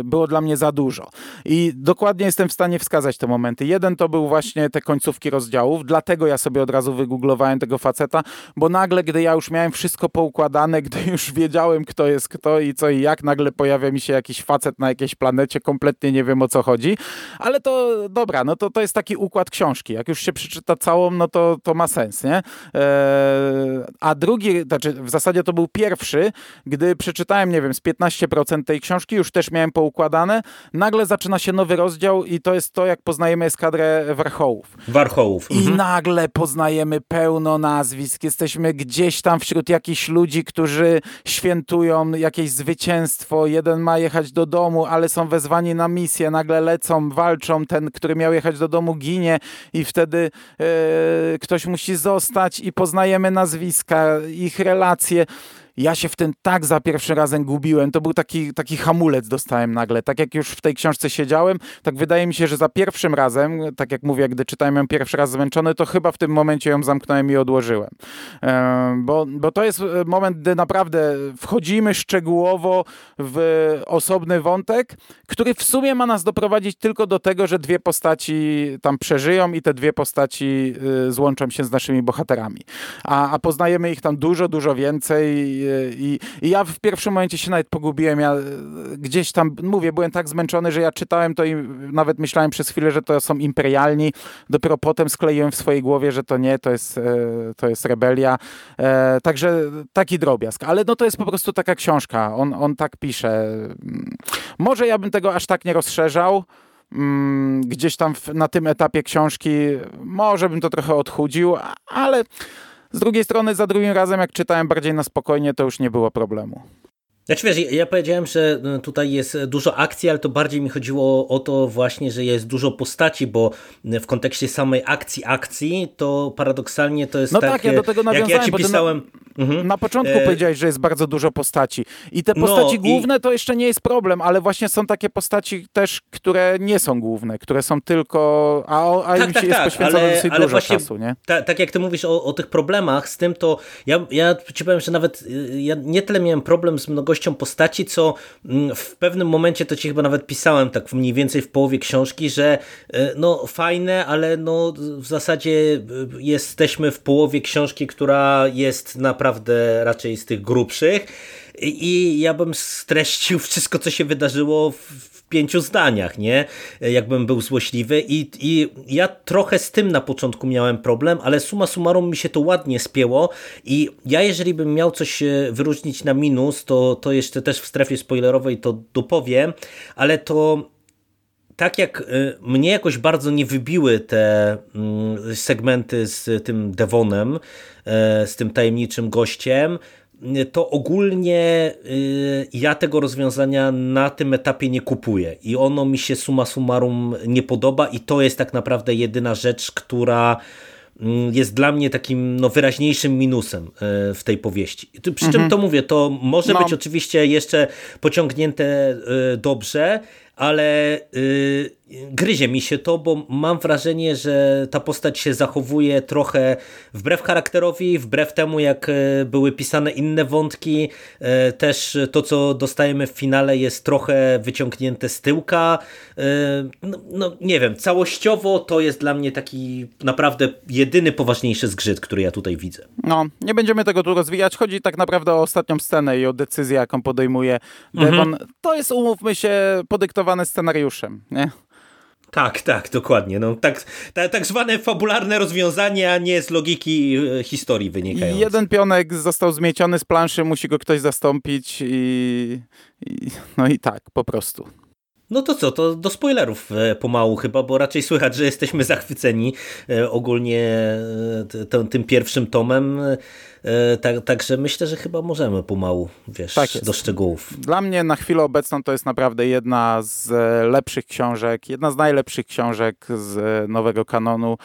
e, było dla mnie za dużo. I dokładnie jestem w stanie wskazać te momenty. Jeden to był właśnie te końcówki rozdziałów, dlatego ja sobie od razu wygooglowałem tego faceta, bo nagle, gdy ja już miałem wszystko poukładane, gdy już wiedziałem, kto jest kto i co i jak, nagle pojawia mi się jakiś facet na jakiejś planecie kompletnie absolutnie nie wiem o co chodzi, ale to dobra, no to, to jest taki układ książki. Jak już się przeczyta całą, no to, to ma sens, nie? E, a drugi, znaczy w zasadzie to był pierwszy, gdy przeczytałem, nie wiem, z 15% tej książki, już też miałem poukładane, nagle zaczyna się nowy rozdział i to jest to, jak poznajemy eskadrę warchołów. Warchołów. Mhm. I nagle poznajemy pełno nazwisk, jesteśmy gdzieś tam wśród jakichś ludzi, którzy świętują jakieś zwycięstwo, jeden ma jechać do domu, ale są wezwani na misję, nagle lecą, walczą, ten, który miał jechać do domu ginie i wtedy e, ktoś musi zostać i poznajemy nazwiska, ich relacje ja się w tym tak za pierwszym razem gubiłem. To był taki, taki hamulec dostałem nagle. Tak jak już w tej książce siedziałem, tak wydaje mi się, że za pierwszym razem, tak jak mówię, gdy czytałem ją pierwszy raz zmęczony, to chyba w tym momencie ją zamknąłem i odłożyłem. Bo, bo to jest moment, gdy naprawdę wchodzimy szczegółowo w osobny wątek, który w sumie ma nas doprowadzić tylko do tego, że dwie postaci tam przeżyją i te dwie postaci y, złączą się z naszymi bohaterami. A, a poznajemy ich tam dużo, dużo więcej i, I, ja w pierwszym momencie się nawet pogubiłem. Ja e, gdzieś tam, mówię, byłem tak zmęczony, że ja czytałem to i nawet myślałem przez chwilę, że to są imperialni. Dopiero potem skleiłem w swojej głowie, że to nie, to jest, e, to jest rebelia. E, także taki drobiazg. Ale no to jest po prostu taka książka. On, on tak pisze. Może ja bym tego aż tak nie rozszerzał. Mm, gdzieś tam na tym etapie książki może bym to trochę odchudził, ale z drugiej strony, za drugim razem, jak czytałem bardziej na spokojnie, to już nie było problemu. Znaczy wiesz, ja powiedziałem, że no, tutaj jest dużo akcji, ale to bardziej mi chodziło o to właśnie, że jest dużo postaci, bo w kontekście samej akcji akcji, to paradoksalnie to jest no tak, tak, ja do tego nawiązałem, jak ja ci pisałem... mhm. na początku e... powiedziałeś, że jest bardzo dużo postaci i te no postaci no, główne i... to jeszcze nie jest problem, ale właśnie są takie postaci też, które nie są główne, które są tylko, a, a tak, im tak, jest tak, poświęcone ale, dosyć ale dużo właśnie, czasu, nie? Ta, tak jak ty mówisz o, o tych problemach z tym, to ja, ja ci powiem, że nawet y, ja nie tyle miałem problem z mnogością postaci, co mm, w pewnym momencie, to ci chyba nawet pisałem tak mniej więcej w połowie książki, że e, no fajne, ale no w zasadzie e, jesteśmy w połowie książki, która jest naprawdę raczej z tych grubszych. I ja bym streścił wszystko, co się wydarzyło w pięciu zdaniach, nie? Jakbym był złośliwy. I, i ja trochę z tym na początku miałem problem, ale suma summarum mi się to ładnie spięło. I ja jeżeli bym miał coś e, wyróżnić na minus, to, to jeszcze też w strefie spoilerowej to dopowiem, ale to tak jak e, mnie jakoś bardzo nie wybiły te mm, segmenty z tym Devonem, e, z tym tajemniczym gościem, to ogólnie y, ja tego rozwiązania na tym etapie nie kupuję i ono mi się suma summarum nie podoba i to jest tak naprawdę jedyna rzecz, która mm, jest dla mnie takim no, wyraźniejszym minusem y, w tej powieści. Przy mhm. czym to mówię, to może no. być oczywiście jeszcze pociągnięte y, dobrze, ale yy, gryzie mi się to, bo mam wrażenie, że ta postać się zachowuje trochę wbrew charakterowi, wbrew temu jak y, były pisane inne wątki. Yy, też to, co dostajemy w finale jest trochę wyciągnięte z tyłka. Yy, no, no, nie wiem, całościowo to jest dla mnie taki naprawdę jedyny poważniejszy zgrzyt, który ja tutaj widzę. No, nie będziemy tego tu rozwijać. Chodzi tak naprawdę o ostatnią scenę i o decyzję, jaką podejmuje Devon. Mhm. To jest, umówmy się, podyktowane scenariuszem, nie? Tak, tak, dokładnie. No, tak, tak, tak zwane fabularne rozwiązanie, a nie z logiki e, historii wynikające. Jeden pionek został zmieciony z planszy, musi go ktoś zastąpić i, i no i tak, po prostu. No to co, to do spoilerów e, pomału chyba, bo raczej słychać, że jesteśmy zachwyceni e, ogólnie tym pierwszym tomem. Tak, także myślę, że chyba możemy pomału, wiesz, tak do szczegółów. Dla mnie na chwilę obecną to jest naprawdę jedna z lepszych książek, jedna z najlepszych książek z nowego kanonu.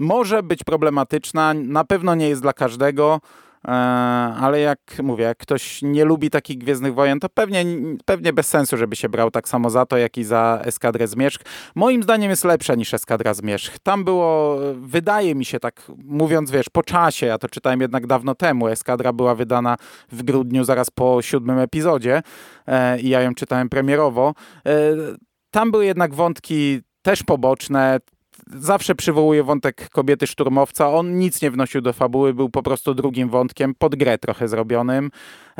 może być problematyczna, na pewno nie jest dla każdego, E, ale jak mówię, jak ktoś nie lubi takich Gwiezdnych Wojen, to pewnie, pewnie bez sensu, żeby się brał tak samo za to, jak i za Eskadrę Zmierzch. Moim zdaniem jest lepsza niż Eskadra Zmierzch. Tam było, wydaje mi się tak, mówiąc, wiesz, po czasie, ja to czytałem jednak dawno temu, Eskadra była wydana w grudniu, zaraz po siódmym epizodzie e, i ja ją czytałem premierowo. E, tam były jednak wątki też poboczne, zawsze przywołuje wątek kobiety szturmowca. On nic nie wnosił do fabuły, był po prostu drugim wątkiem, pod grę trochę zrobionym.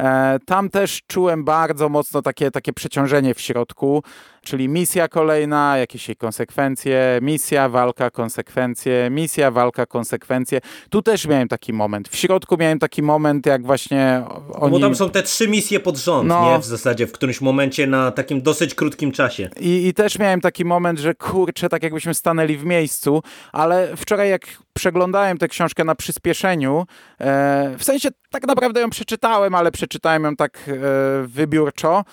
E, tam też czułem bardzo mocno takie, takie przeciążenie w środku, czyli misja kolejna, jakieś jej konsekwencje, misja, walka, konsekwencje, misja, walka, konsekwencje. Tu też miałem taki moment. W środku miałem taki moment, jak właśnie oni... Bo tam są te trzy misje pod rząd, no. nie? W zasadzie w którymś momencie na takim dosyć krótkim czasie. I, I też miałem taki moment, że kurczę, tak jakbyśmy stanęli w miejscu, ale wczoraj jak przeglądałem tę książkę na przyspieszeniu, e, w sensie tak naprawdę ją przeczytałem, ale przeczytałem ją tak e, wybiórczo,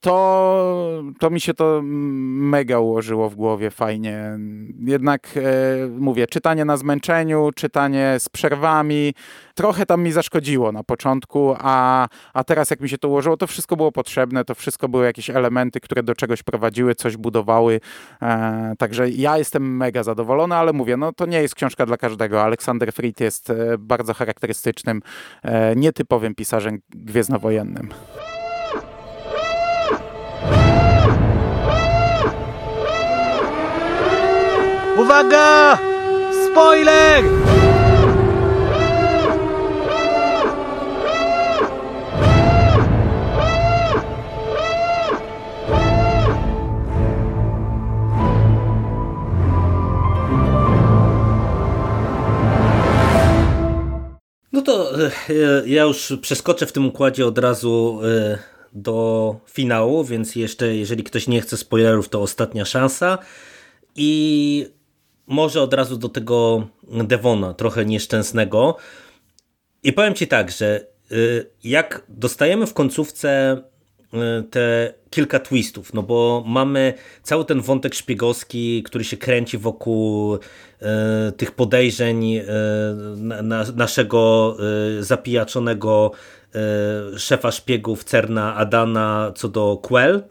to, to mi się to mega ułożyło w głowie fajnie. Jednak e, mówię, czytanie na zmęczeniu, czytanie z przerwami, trochę tam mi zaszkodziło na początku, a, a teraz jak mi się to ułożyło, to wszystko było potrzebne, to wszystko były jakieś elementy, które do czegoś prowadziły, coś budowały. E, także ja jestem mega zadowolony, ale mówię, no to nie jest książka dla każdego. Aleksander Fried jest e, bardzo charakterystycznym, e, nietypowym pisarzem gwiezdnowojennym. Uwaga! Spoiler! No to e, ja już przeskoczę w tym układzie od razu e, do finału, więc jeszcze jeżeli ktoś nie chce spoilerów, to ostatnia szansa. I może od razu do tego Devona, trochę nieszczęsnego. I powiem Ci tak, że y, jak dostajemy w końcówce y, te kilka twistów, no bo mamy cały ten wątek szpiegowski, który się kręci wokół y, tych podejrzeń naszego zapijaczonego szefa szpiegów Cerna Adana co do Quell,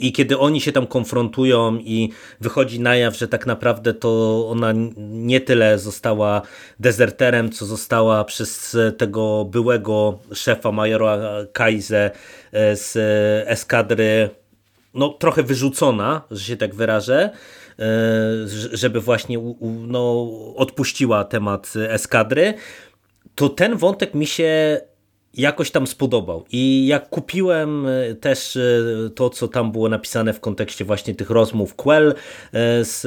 I kiedy oni się tam konfrontują i wychodzi na jaw, że tak naprawdę to ona nie tyle została dezerterem, co została przez tego byłego szefa majora Kaize e, z eskadry no, trochę wyrzucona, że się tak wyrażę, e, żeby właśnie no, odpuściła temat eskadry, to ten wątek mi się jakoś tam spodobał. I jak kupiłem e, też e, to, co tam było napisane w kontekście właśnie tych rozmów Quell e, z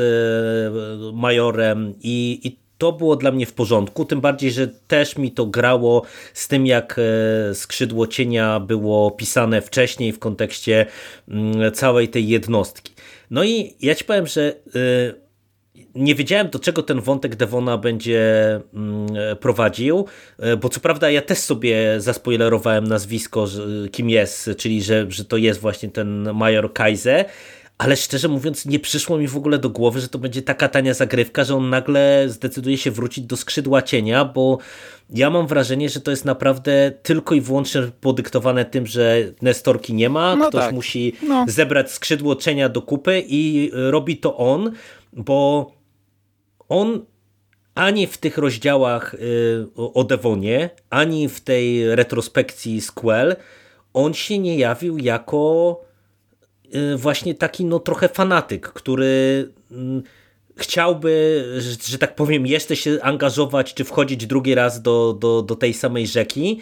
Majorem i, i to było dla mnie w porządku, tym bardziej, że też mi to grało z tym, jak skrzydło cienia było pisane wcześniej w kontekście mm, całej tej jednostki. No i ja ci powiem, że nie wiedziałem, do czego ten wątek Devona będzie mm, prowadził, e, bo co prawda ja też sobie zaspoilerowałem nazwisko, kim jest, czyli że, że to jest właśnie ten major Kaiser, ale szczerze mówiąc nie przyszło mi w ogóle do głowy, że to będzie taka tania zagrywka, że on nagle zdecyduje się wrócić do skrzydła cienia, bo ja mam wrażenie, że to jest naprawdę tylko i wyłącznie podyktowane tym, że Nestorki nie ma, no ktoś tak. musi no. zebrać skrzydło cienia do kupy i robi to on, bo on ani w tych rozdziałach y, o Devonie, ani w tej retrospekcji Squell, on się nie jawił jako y, właśnie taki no trochę fanatyk, który mm, chciałby, że, tak powiem, jeszcze się angażować, czy wchodzić drugi raz do, do, do tej samej rzeki,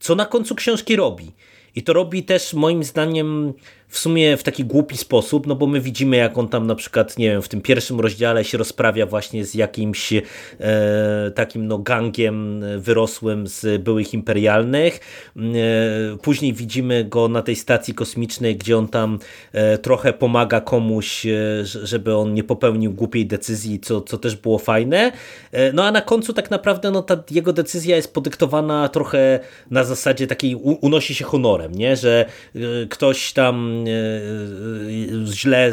co na końcu książki robi. I to robi też moim zdaniem w sumie w taki głupi sposób, no bo my widzimy jak on tam na przykład, nie wiem, w tym pierwszym rozdziale się rozprawia właśnie z jakimś e, takim no gangiem wyrosłym z byłych imperialnych. E, później widzimy go na tej stacji kosmicznej, gdzie on tam e, trochę pomaga komuś, e, żeby on nie popełnił głupiej decyzji, co, co też było fajne. E, no a na końcu tak naprawdę no ta jego decyzja jest podyktowana trochę na zasadzie takiej unosi się honorem, nie? że e, ktoś tam źle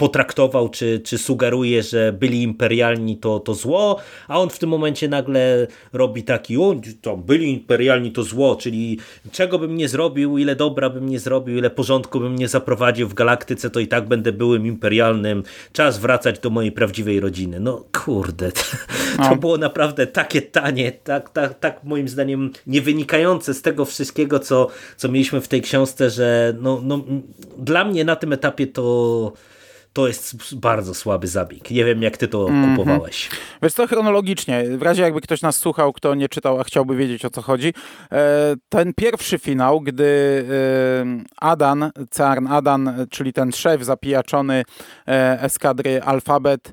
potraktował, czy, czy sugeruje, że byli imperialni to, to zło, a on w tym momencie nagle robi taki, o, to byli imperialni to zło, czyli czego bym nie zrobił, ile dobra bym nie zrobił, ile porządku bym nie zaprowadził w galaktyce, to i tak będę byłym imperialnym, czas wracać do mojej prawdziwej rodziny. No kurde, to, to było naprawdę takie tanie, tak, tak, tak moim zdaniem nie wynikające z tego wszystkiego, co, co mieliśmy w tej książce, że no, no, dla mnie na tym etapie to to jest bardzo słaby zabieg. Nie wiem, jak ty to mm -hmm. kupowałeś. Wiesz co, chronologicznie, w razie jakby ktoś nas słuchał, kto nie czytał, a chciałby wiedzieć o co chodzi, e, ten pierwszy finał, gdy e, Adan, Carn Adan, czyli ten szef zapijaczony e, eskadry Alfabet,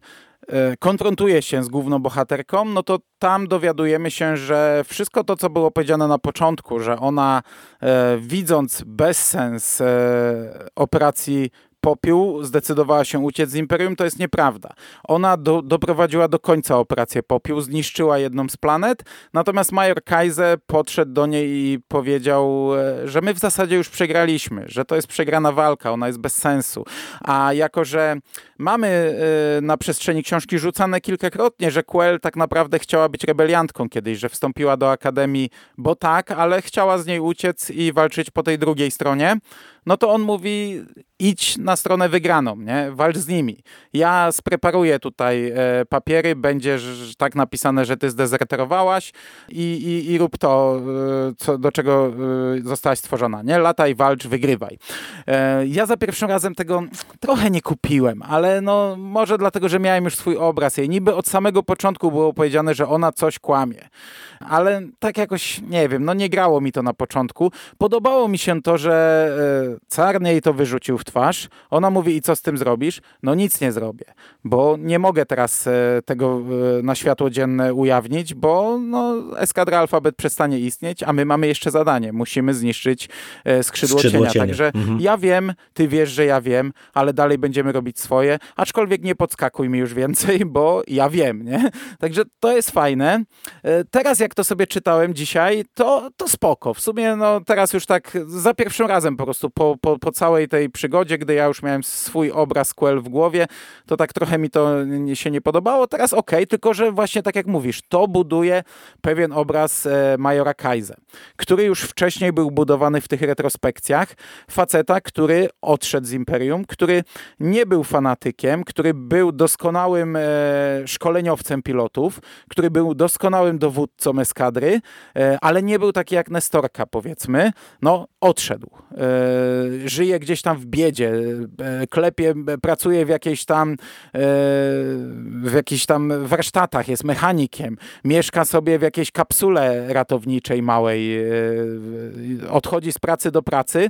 konfrontuje się z główną bohaterką, no to tam dowiadujemy się, że wszystko to, co było powiedziane na początku, że ona e, widząc bezsens e, operacji Popiół zdecydowała się uciec z Imperium, to jest nieprawda. Ona do, doprowadziła do końca operację Popiół, zniszczyła jedną z planet, natomiast Major Kaiser podszedł do niej i powiedział, e, że my w zasadzie już przegraliśmy, że to jest przegrana walka, ona jest bez sensu. A jako, że mamy e, na przestrzeni książki rzucane kilkakrotnie, że Quell tak naprawdę chciała być rebeliantką kiedyś, że wstąpiła do Akademii, bo tak, ale chciała z niej uciec i walczyć po tej drugiej stronie, no to on mówi idź na stronę wygraną, nie? walcz z nimi. Ja spreparuję tutaj e, papiery, będzie tak napisane, że ty zdezerterowałaś i, i, i rób to, e, co, do czego e, zostałaś stworzona. Nie? Lataj, walcz, wygrywaj. Ja za pierwszym razem tego trochę nie kupiłem, ale no może dlatego, że miałem już swój obraz jej. Niby od samego początku było powiedziane, że ona coś kłamie ale tak jakoś, nie wiem, no nie grało mi to na początku. Podobało mi się to, że e, Carnie jej to wyrzucił w twarz. Ona mówi, i co z tym zrobisz? No nic nie zrobię, bo nie mogę teraz e, tego e, na światło dzienne ujawnić, bo no, eskadra Alfabet przestanie istnieć, a my mamy jeszcze zadanie. Musimy zniszczyć skrzydło, skrzydło cienia. cienia. Także mhm. ja wiem, ty wiesz, że ja wiem, ale dalej będziemy robić swoje, aczkolwiek nie podskakuj mi już więcej, bo ja wiem, nie? Także to jest fajne. Teraz jak jak to sobie czytałem dzisiaj, to, to spoko. W sumie no, teraz już tak za pierwszym razem po prostu po, po, po całej tej przygodzie, gdy ja już miałem swój obraz Quell w głowie, to tak trochę mi to się nie podobało. Teraz ok, tylko że właśnie tak jak mówisz, to buduje pewien obraz e, Majora Kaize, który już wcześniej był budowany w tych retrospekcjach. Faceta, który odszedł z Imperium, który nie był fanatykiem, który był doskonałym e, szkoleniowcem pilotów, który był doskonałym dowódcą eskadry, e, ale nie był taki jak Nestorka, powiedzmy. No, odszedł. E, żyje gdzieś tam w biedzie, e, klepie, pracuje w jakiejś tam w jakichś tam warsztatach, jest mechanikiem, mieszka sobie w jakiejś kapsule ratowniczej małej, odchodzi z pracy do pracy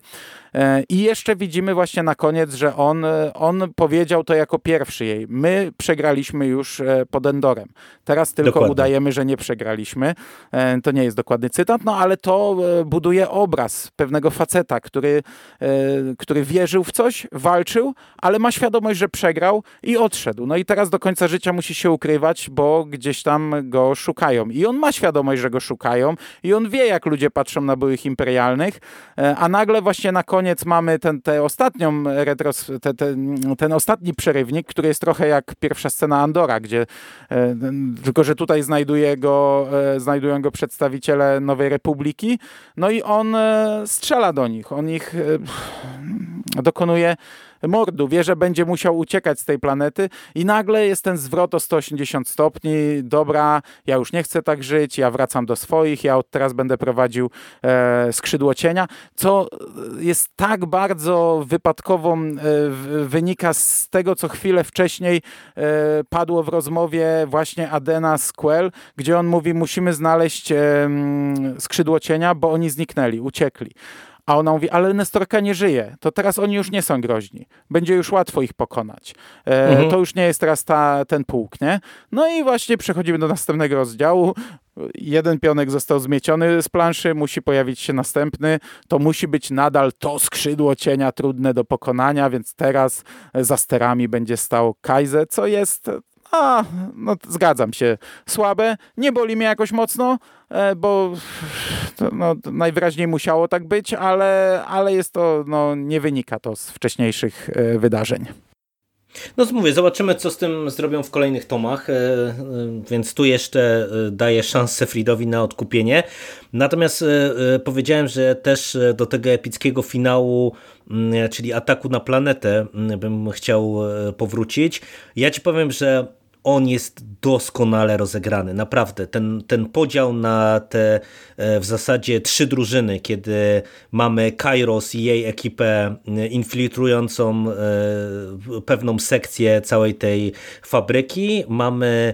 i jeszcze widzimy właśnie na koniec, że on, on powiedział to jako pierwszy jej. My przegraliśmy już pod Endorem. Teraz tylko Dokładnie. udajemy, że nie przegraliśmy. E, to nie jest dokładny cytat, no ale to e, buduje obraz pewnego faceta, który, e, który wierzył w coś, walczył, ale ma świadomość, że przegrał i odszedł. No i teraz do końca życia musi się ukrywać, bo gdzieś tam go szukają. I on ma świadomość, że go szukają i on wie, jak ludzie patrzą na byłych imperialnych, a nagle właśnie na koniec mamy ten, ostatnią retros, te, te, ten ostatni przerywnik, który jest trochę jak pierwsza scena Andora, gdzie tylko, że tutaj znajduje go, znajdują go przedstawiciele Nowej Republiki, no i on e, strzela do nich, on ich e, dokonuje mordu, wie, że będzie musiał uciekać z tej planety i nagle jest ten zwrot o 180 stopni, dobra, ja już nie chcę tak żyć, ja wracam do swoich, ja od teraz będę prowadził e, skrzydło cienia, co jest tak bardzo wypadkową, e, wynika z tego, co chwilę wcześniej e, padło w rozmowie właśnie Adena Squell, gdzie on mówi, musimy znaleźć skrzydło cienia, bo oni zniknęli, uciekli. A ona mówi, ale Nestorka nie żyje, to teraz oni już nie są groźni. Będzie już łatwo ich pokonać. E, mhm. To już nie jest teraz ta, ten pułk, nie? No i właśnie przechodzimy do następnego rozdziału. Jeden pionek został zmieciony z planszy, musi pojawić się następny. To musi być nadal to skrzydło cienia trudne do pokonania, więc teraz za sterami będzie stał Kaize, co jest a, no zgadzam się. Słabe, nie boli mnie jakoś mocno, e, bo to, no, najwyraźniej musiało tak być, ale, ale jest to, no, nie wynika to z wcześniejszych e, wydarzeń. No mówię, zobaczymy co z tym zrobią w kolejnych tomach, e, więc tu jeszcze daję szansę Fridowi na odkupienie. Natomiast powiedziałem, że też do tego epickiego finału, czyli ataku na planetę bym chciał powrócić. Ja ci powiem, że on jest doskonale rozegrany, naprawdę. Ten, ten podział na te w zasadzie trzy drużyny, kiedy mamy Kairos i jej ekipę infiltrującą pewną sekcję całej tej fabryki, mamy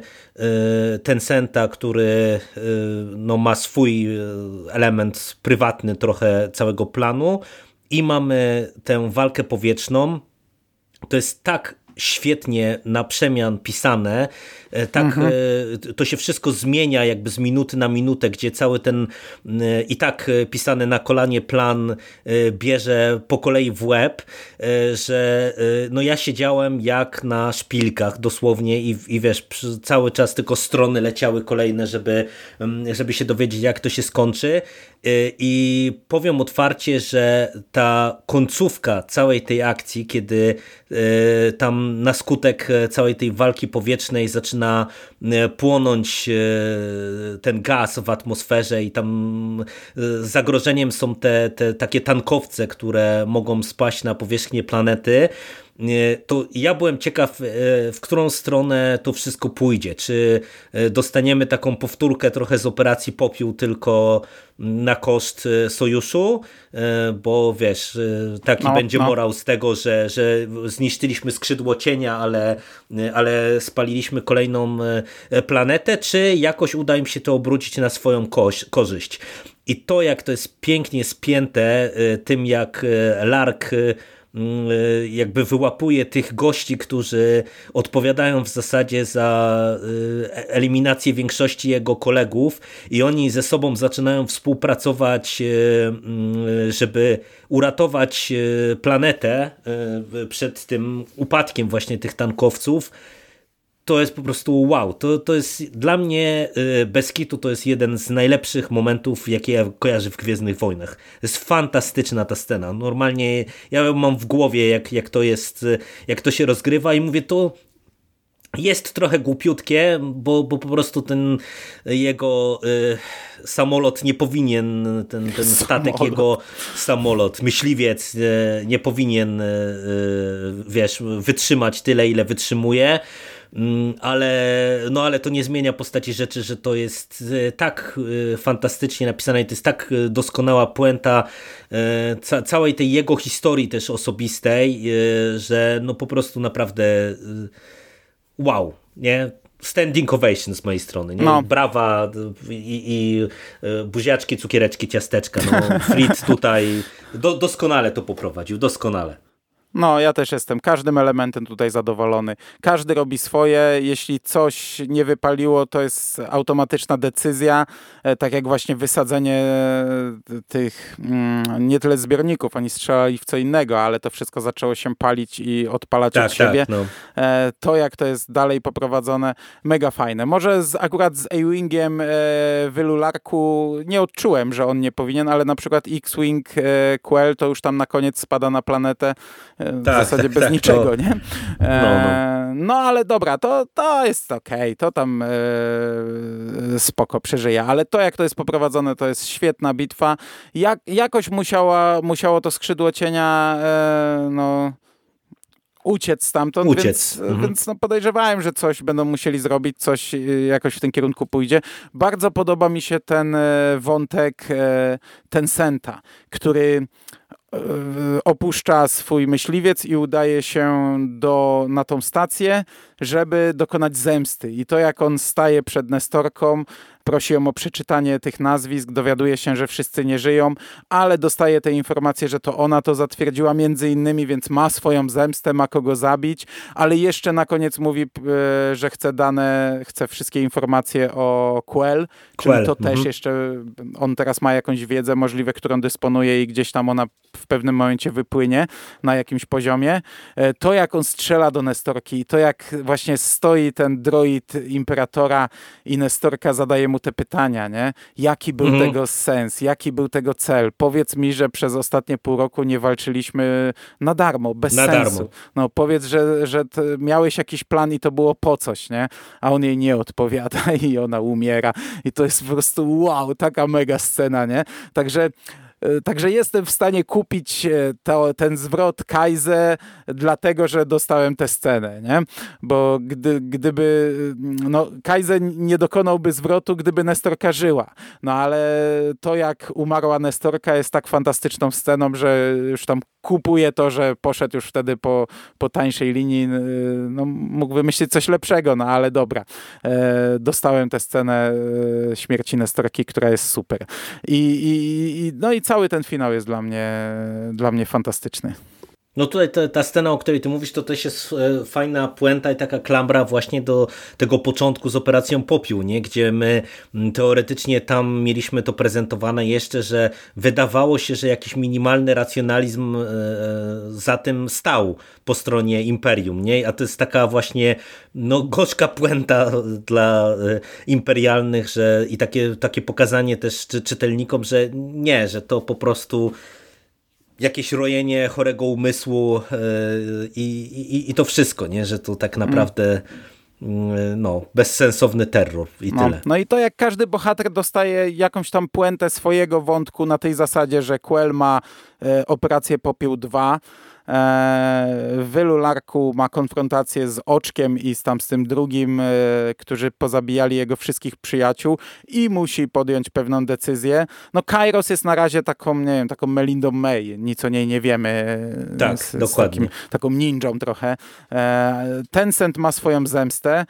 Tencenta, który no, ma swój element prywatny trochę całego planu i mamy tę walkę powietrzną. To jest tak świetnie na przemian pisane, e, tak mhm. E, to się wszystko zmienia jakby z minuty na minutę, gdzie cały ten e, i tak pisany na kolanie plan bierze po kolei w łeb, że no ja siedziałem jak na szpilkach dosłownie i, i wiesz, cały czas tylko strony leciały kolejne, żeby, żeby się dowiedzieć jak to się skończy i powiem otwarcie, że ta końcówka całej tej akcji, kiedy tam na skutek e, całej tej walki powietrznej zaczyna e, płonąć e, ten gaz w atmosferze i tam zagrożeniem są te, te takie tankowce, które mogą spaść na powierzchnię planety to ja byłem ciekaw, e, w którą stronę to wszystko pójdzie. Czy e, dostaniemy taką powtórkę trochę z operacji Popiół, tylko na koszt e, sojuszu, bo wiesz, taki no, będzie no. morał z tego, że, że zniszczyliśmy skrzydło cienia, ale, ale spaliliśmy kolejną planetę, czy jakoś uda im się to obrócić na swoją korzyść. I to, jak to jest pięknie spięte tym, jak Lark jakby wyłapuje tych gości, którzy odpowiadają w zasadzie za e, eliminację większości jego kolegów i oni ze sobą zaczynają współpracować, y, mm, żeby uratować planetę przed tym upadkiem właśnie tych tankowców to jest po prostu wow. To, to jest dla mnie y, bez kitu to jest jeden z najlepszych momentów, jakie ja kojarzę w Gwiezdnych Wojnach. To jest fantastyczna ta scena. Normalnie ja mam w głowie, jak, jak to jest, y, jak to się rozgrywa i mówię, to jest trochę głupiutkie, bo, bo po prostu ten jego y, samolot nie powinien, ten, ten statek jego samolot, myśliwiec y, nie powinien, y, y wiesz, wytrzymać tyle, ile wytrzymuje. Mm, ale, no ale to nie zmienia postaci rzeczy, że to jest e, tak e, fantastycznie napisane i to jest tak e, doskonała puenta ca całej tej jego historii też osobistej, że no po prostu naprawdę wow, nie? Standing ovation z mojej strony, nie? No. Brawa i, i buziaczki, cukiereczki, ciasteczka. No, Fritz tutaj do, doskonale to poprowadził, doskonale. No, ja też jestem każdym elementem tutaj zadowolony. Każdy robi swoje. Jeśli coś nie wypaliło, to jest automatyczna decyzja, e, tak jak właśnie wysadzenie e, tych mm, nie tyle zbiorników, oni strzelali w co innego, ale to wszystko zaczęło się palić i odpalać tak, od siebie. Tak, no. E, to, jak to jest dalej poprowadzone, mega fajne. Może z, akurat z A-Wingiem w Lularku nie odczułem, że on nie powinien, ale na przykład X-Wing Quell to już tam na koniec spada na planetę w tak, zasadzie tak, bez tak, niczego, no. nie? No, no. no, ale dobra, to, to jest okej, okay, to tam e, spoko przeżyje, ale to jak to jest poprowadzone, to jest świetna bitwa. Jak, jakoś musiała, musiało to skrzydło cienia e, no uciec stamtąd, uciec. więc, mhm. więc no podejrzewałem, że coś będą musieli zrobić, coś e, jakoś w tym kierunku pójdzie. Bardzo podoba mi się ten e, wątek Tencenta, który E, opuszcza swój myśliwiec i udaje się do, na tą stację, żeby dokonać zemsty. I to jak on staje przed Nestorką, prosi ją o przeczytanie tych nazwisk, dowiaduje się, że wszyscy nie żyją, ale dostaje te informacje, że to ona to zatwierdziła między innymi, więc ma swoją zemstę, ma kogo zabić, ale jeszcze na koniec mówi, e, że chce dane, chce wszystkie informacje o Quell, czyli to mhm. też jeszcze, on teraz ma jakąś wiedzę możliwe, którą dysponuje i gdzieś tam ona w pewnym momencie wypłynie na jakimś poziomie. E, to jak on strzela do Nestorki, to jak właśnie stoi ten droid Imperatora i Nestorka zadaje mu te pytania, nie? Jaki był mhm. tego sens, jaki był tego cel? Powiedz mi, że przez ostatnie pół roku nie walczyliśmy na darmo, bez na sensu. Darmo. No powiedz, że, że miałeś jakiś plan i to było po coś, nie? A on jej nie odpowiada i ona umiera. I to jest po prostu wow, taka mega scena, nie? Także także jestem w stanie kupić to, ten zwrot Kaize, dlatego, że dostałem tę scenę, nie? Bo gdy, gdyby, no Kaize nie dokonałby zwrotu, gdyby Nestorka żyła. No ale to, jak umarła Nestorka jest tak fantastyczną sceną, że już tam kupuję to, że poszedł już wtedy po, po tańszej linii, no mógł wymyślić coś lepszego, no ale dobra. E, dostałem tę scenę e, śmierci Nestorki, która jest super. I, i, no i cały ten finał jest dla mnie, dla mnie fantastyczny. No tutaj ta, ta, scena, o której ty mówisz, to też jest e, fajna puenta i taka klambra właśnie do tego początku z operacją Popiół, nie? gdzie my teoretycznie tam mieliśmy to prezentowane jeszcze, że wydawało się, że jakiś minimalny racjonalizm e, za tym stał po stronie Imperium, nie? a to jest taka właśnie no, gorzka puenta dla e, imperialnych, że i takie, takie pokazanie też czytelnikom, że nie, że to po prostu jakieś rojenie chorego umysłu e, i, i, i to wszystko, nie? że to tak naprawdę mm, no, bezsensowny terror i no, tyle. No i to jak każdy bohater dostaje jakąś tam puentę swojego wątku na tej zasadzie, że Quell ma e, operację Popiół 2, w Wylularku ma konfrontację z Oczkiem i z tam z tym drugim, e, którzy pozabijali jego wszystkich przyjaciół i musi podjąć pewną decyzję. No Kairos jest na razie taką, nie wiem, taką Melindą May, nic o niej nie wiemy. E, tak, z, dokładnie. Z takim, taką ninją trochę. E, Tencent ma swoją zemstę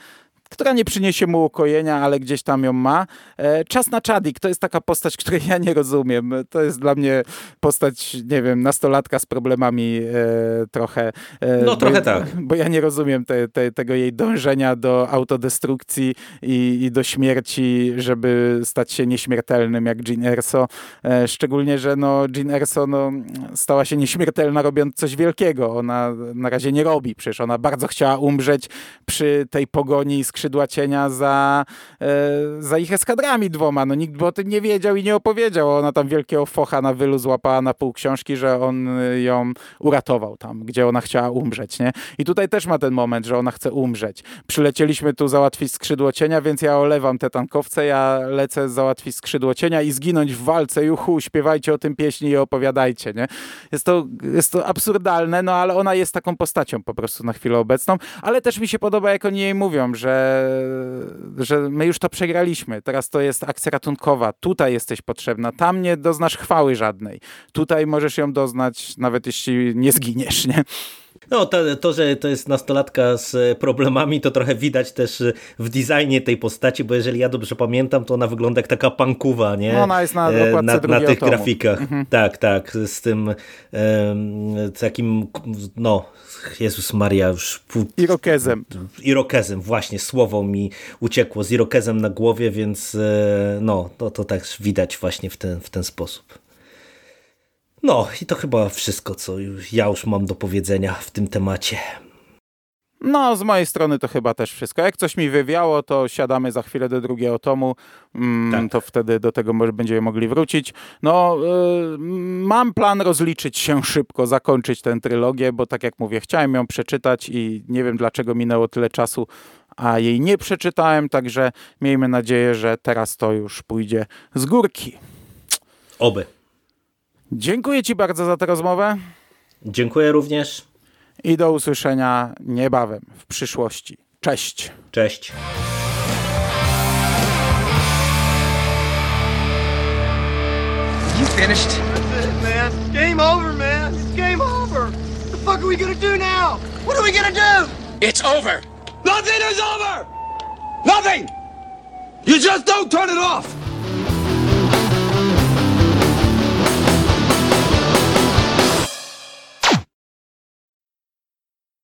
która nie przyniesie mu ukojenia, ale gdzieś tam ją ma. E, Czas na Czadik to jest taka postać, której ja nie rozumiem. To jest dla mnie postać, nie wiem, nastolatka z problemami e, trochę. E, no trochę tak. Bo ja nie rozumiem te, te, tego jej dążenia do autodestrukcji i, i, do śmierci, żeby stać się nieśmiertelnym jak Jean Erso. E, szczególnie, że no, Jean Erso no, stała się nieśmiertelna robiąc coś wielkiego. Ona na razie nie robi, przecież ona bardzo chciała umrzeć przy tej pogoni z skrzydła cienia za, e, za ich eskadrami dwoma. No nikt by o tym nie wiedział i nie opowiedział. Ona tam wielkiego focha na wylu złapała na pół książki, że on ją uratował tam, gdzie ona chciała umrzeć, nie? I tutaj też ma ten moment, że ona chce umrzeć. Przylecieliśmy tu załatwić skrzydło cienia, więc ja olewam te tankowce, ja lecę załatwić skrzydło cienia i zginąć w walce. Juhu, śpiewajcie o tym pieśni i opowiadajcie, nie? Jest to, jest to absurdalne, no ale ona jest taką postacią po prostu na chwilę obecną, ale też mi się podoba, jak oni jej mówią, że że, my już to przegraliśmy. Teraz to jest akcja ratunkowa. Tutaj jesteś potrzebna. Tam nie doznasz chwały żadnej. Tutaj możesz ją doznać, nawet jeśli nie zginiesz, nie? No to, to, że to jest nastolatka z problemami, to trochę widać też w designie tej postaci, bo jeżeli ja dobrze pamiętam, to ona wygląda jak taka pankuwa, nie? No ona jest na, e, na, na tych grafikach. Mhm. Tak, tak, z tym um, takim, no, Jezus Maria, już... Irokezem. Irokezem, właśnie, słowo mi uciekło z irokezem na głowie, więc e, no, to, to tak widać właśnie w ten, w ten sposób. No i to chyba wszystko, co ja już mam do powiedzenia w tym temacie. No, z mojej strony to chyba też wszystko. Jak coś mi wywiało, to siadamy za chwilę do drugiego tomu, mm, tak. to wtedy do tego może będziemy mogli wrócić. No, y, mam plan rozliczyć się szybko, zakończyć tę trylogię, bo tak jak mówię, chciałem ją przeczytać i nie wiem dlaczego minęło tyle czasu, a jej nie przeczytałem, także miejmy nadzieję, że teraz to już pójdzie z górki. Oby. Dziękuję Ci bardzo za tę rozmowę. Dziękuję również. I do usłyszenia niebawem, w przyszłości. Cześć. Cześć. You finished? That's it, man. Game over, man. It's game over. What the fuck are we gonna do now? What are we gonna do? It's over. Nothing is over. Nothing. You just don't turn it off.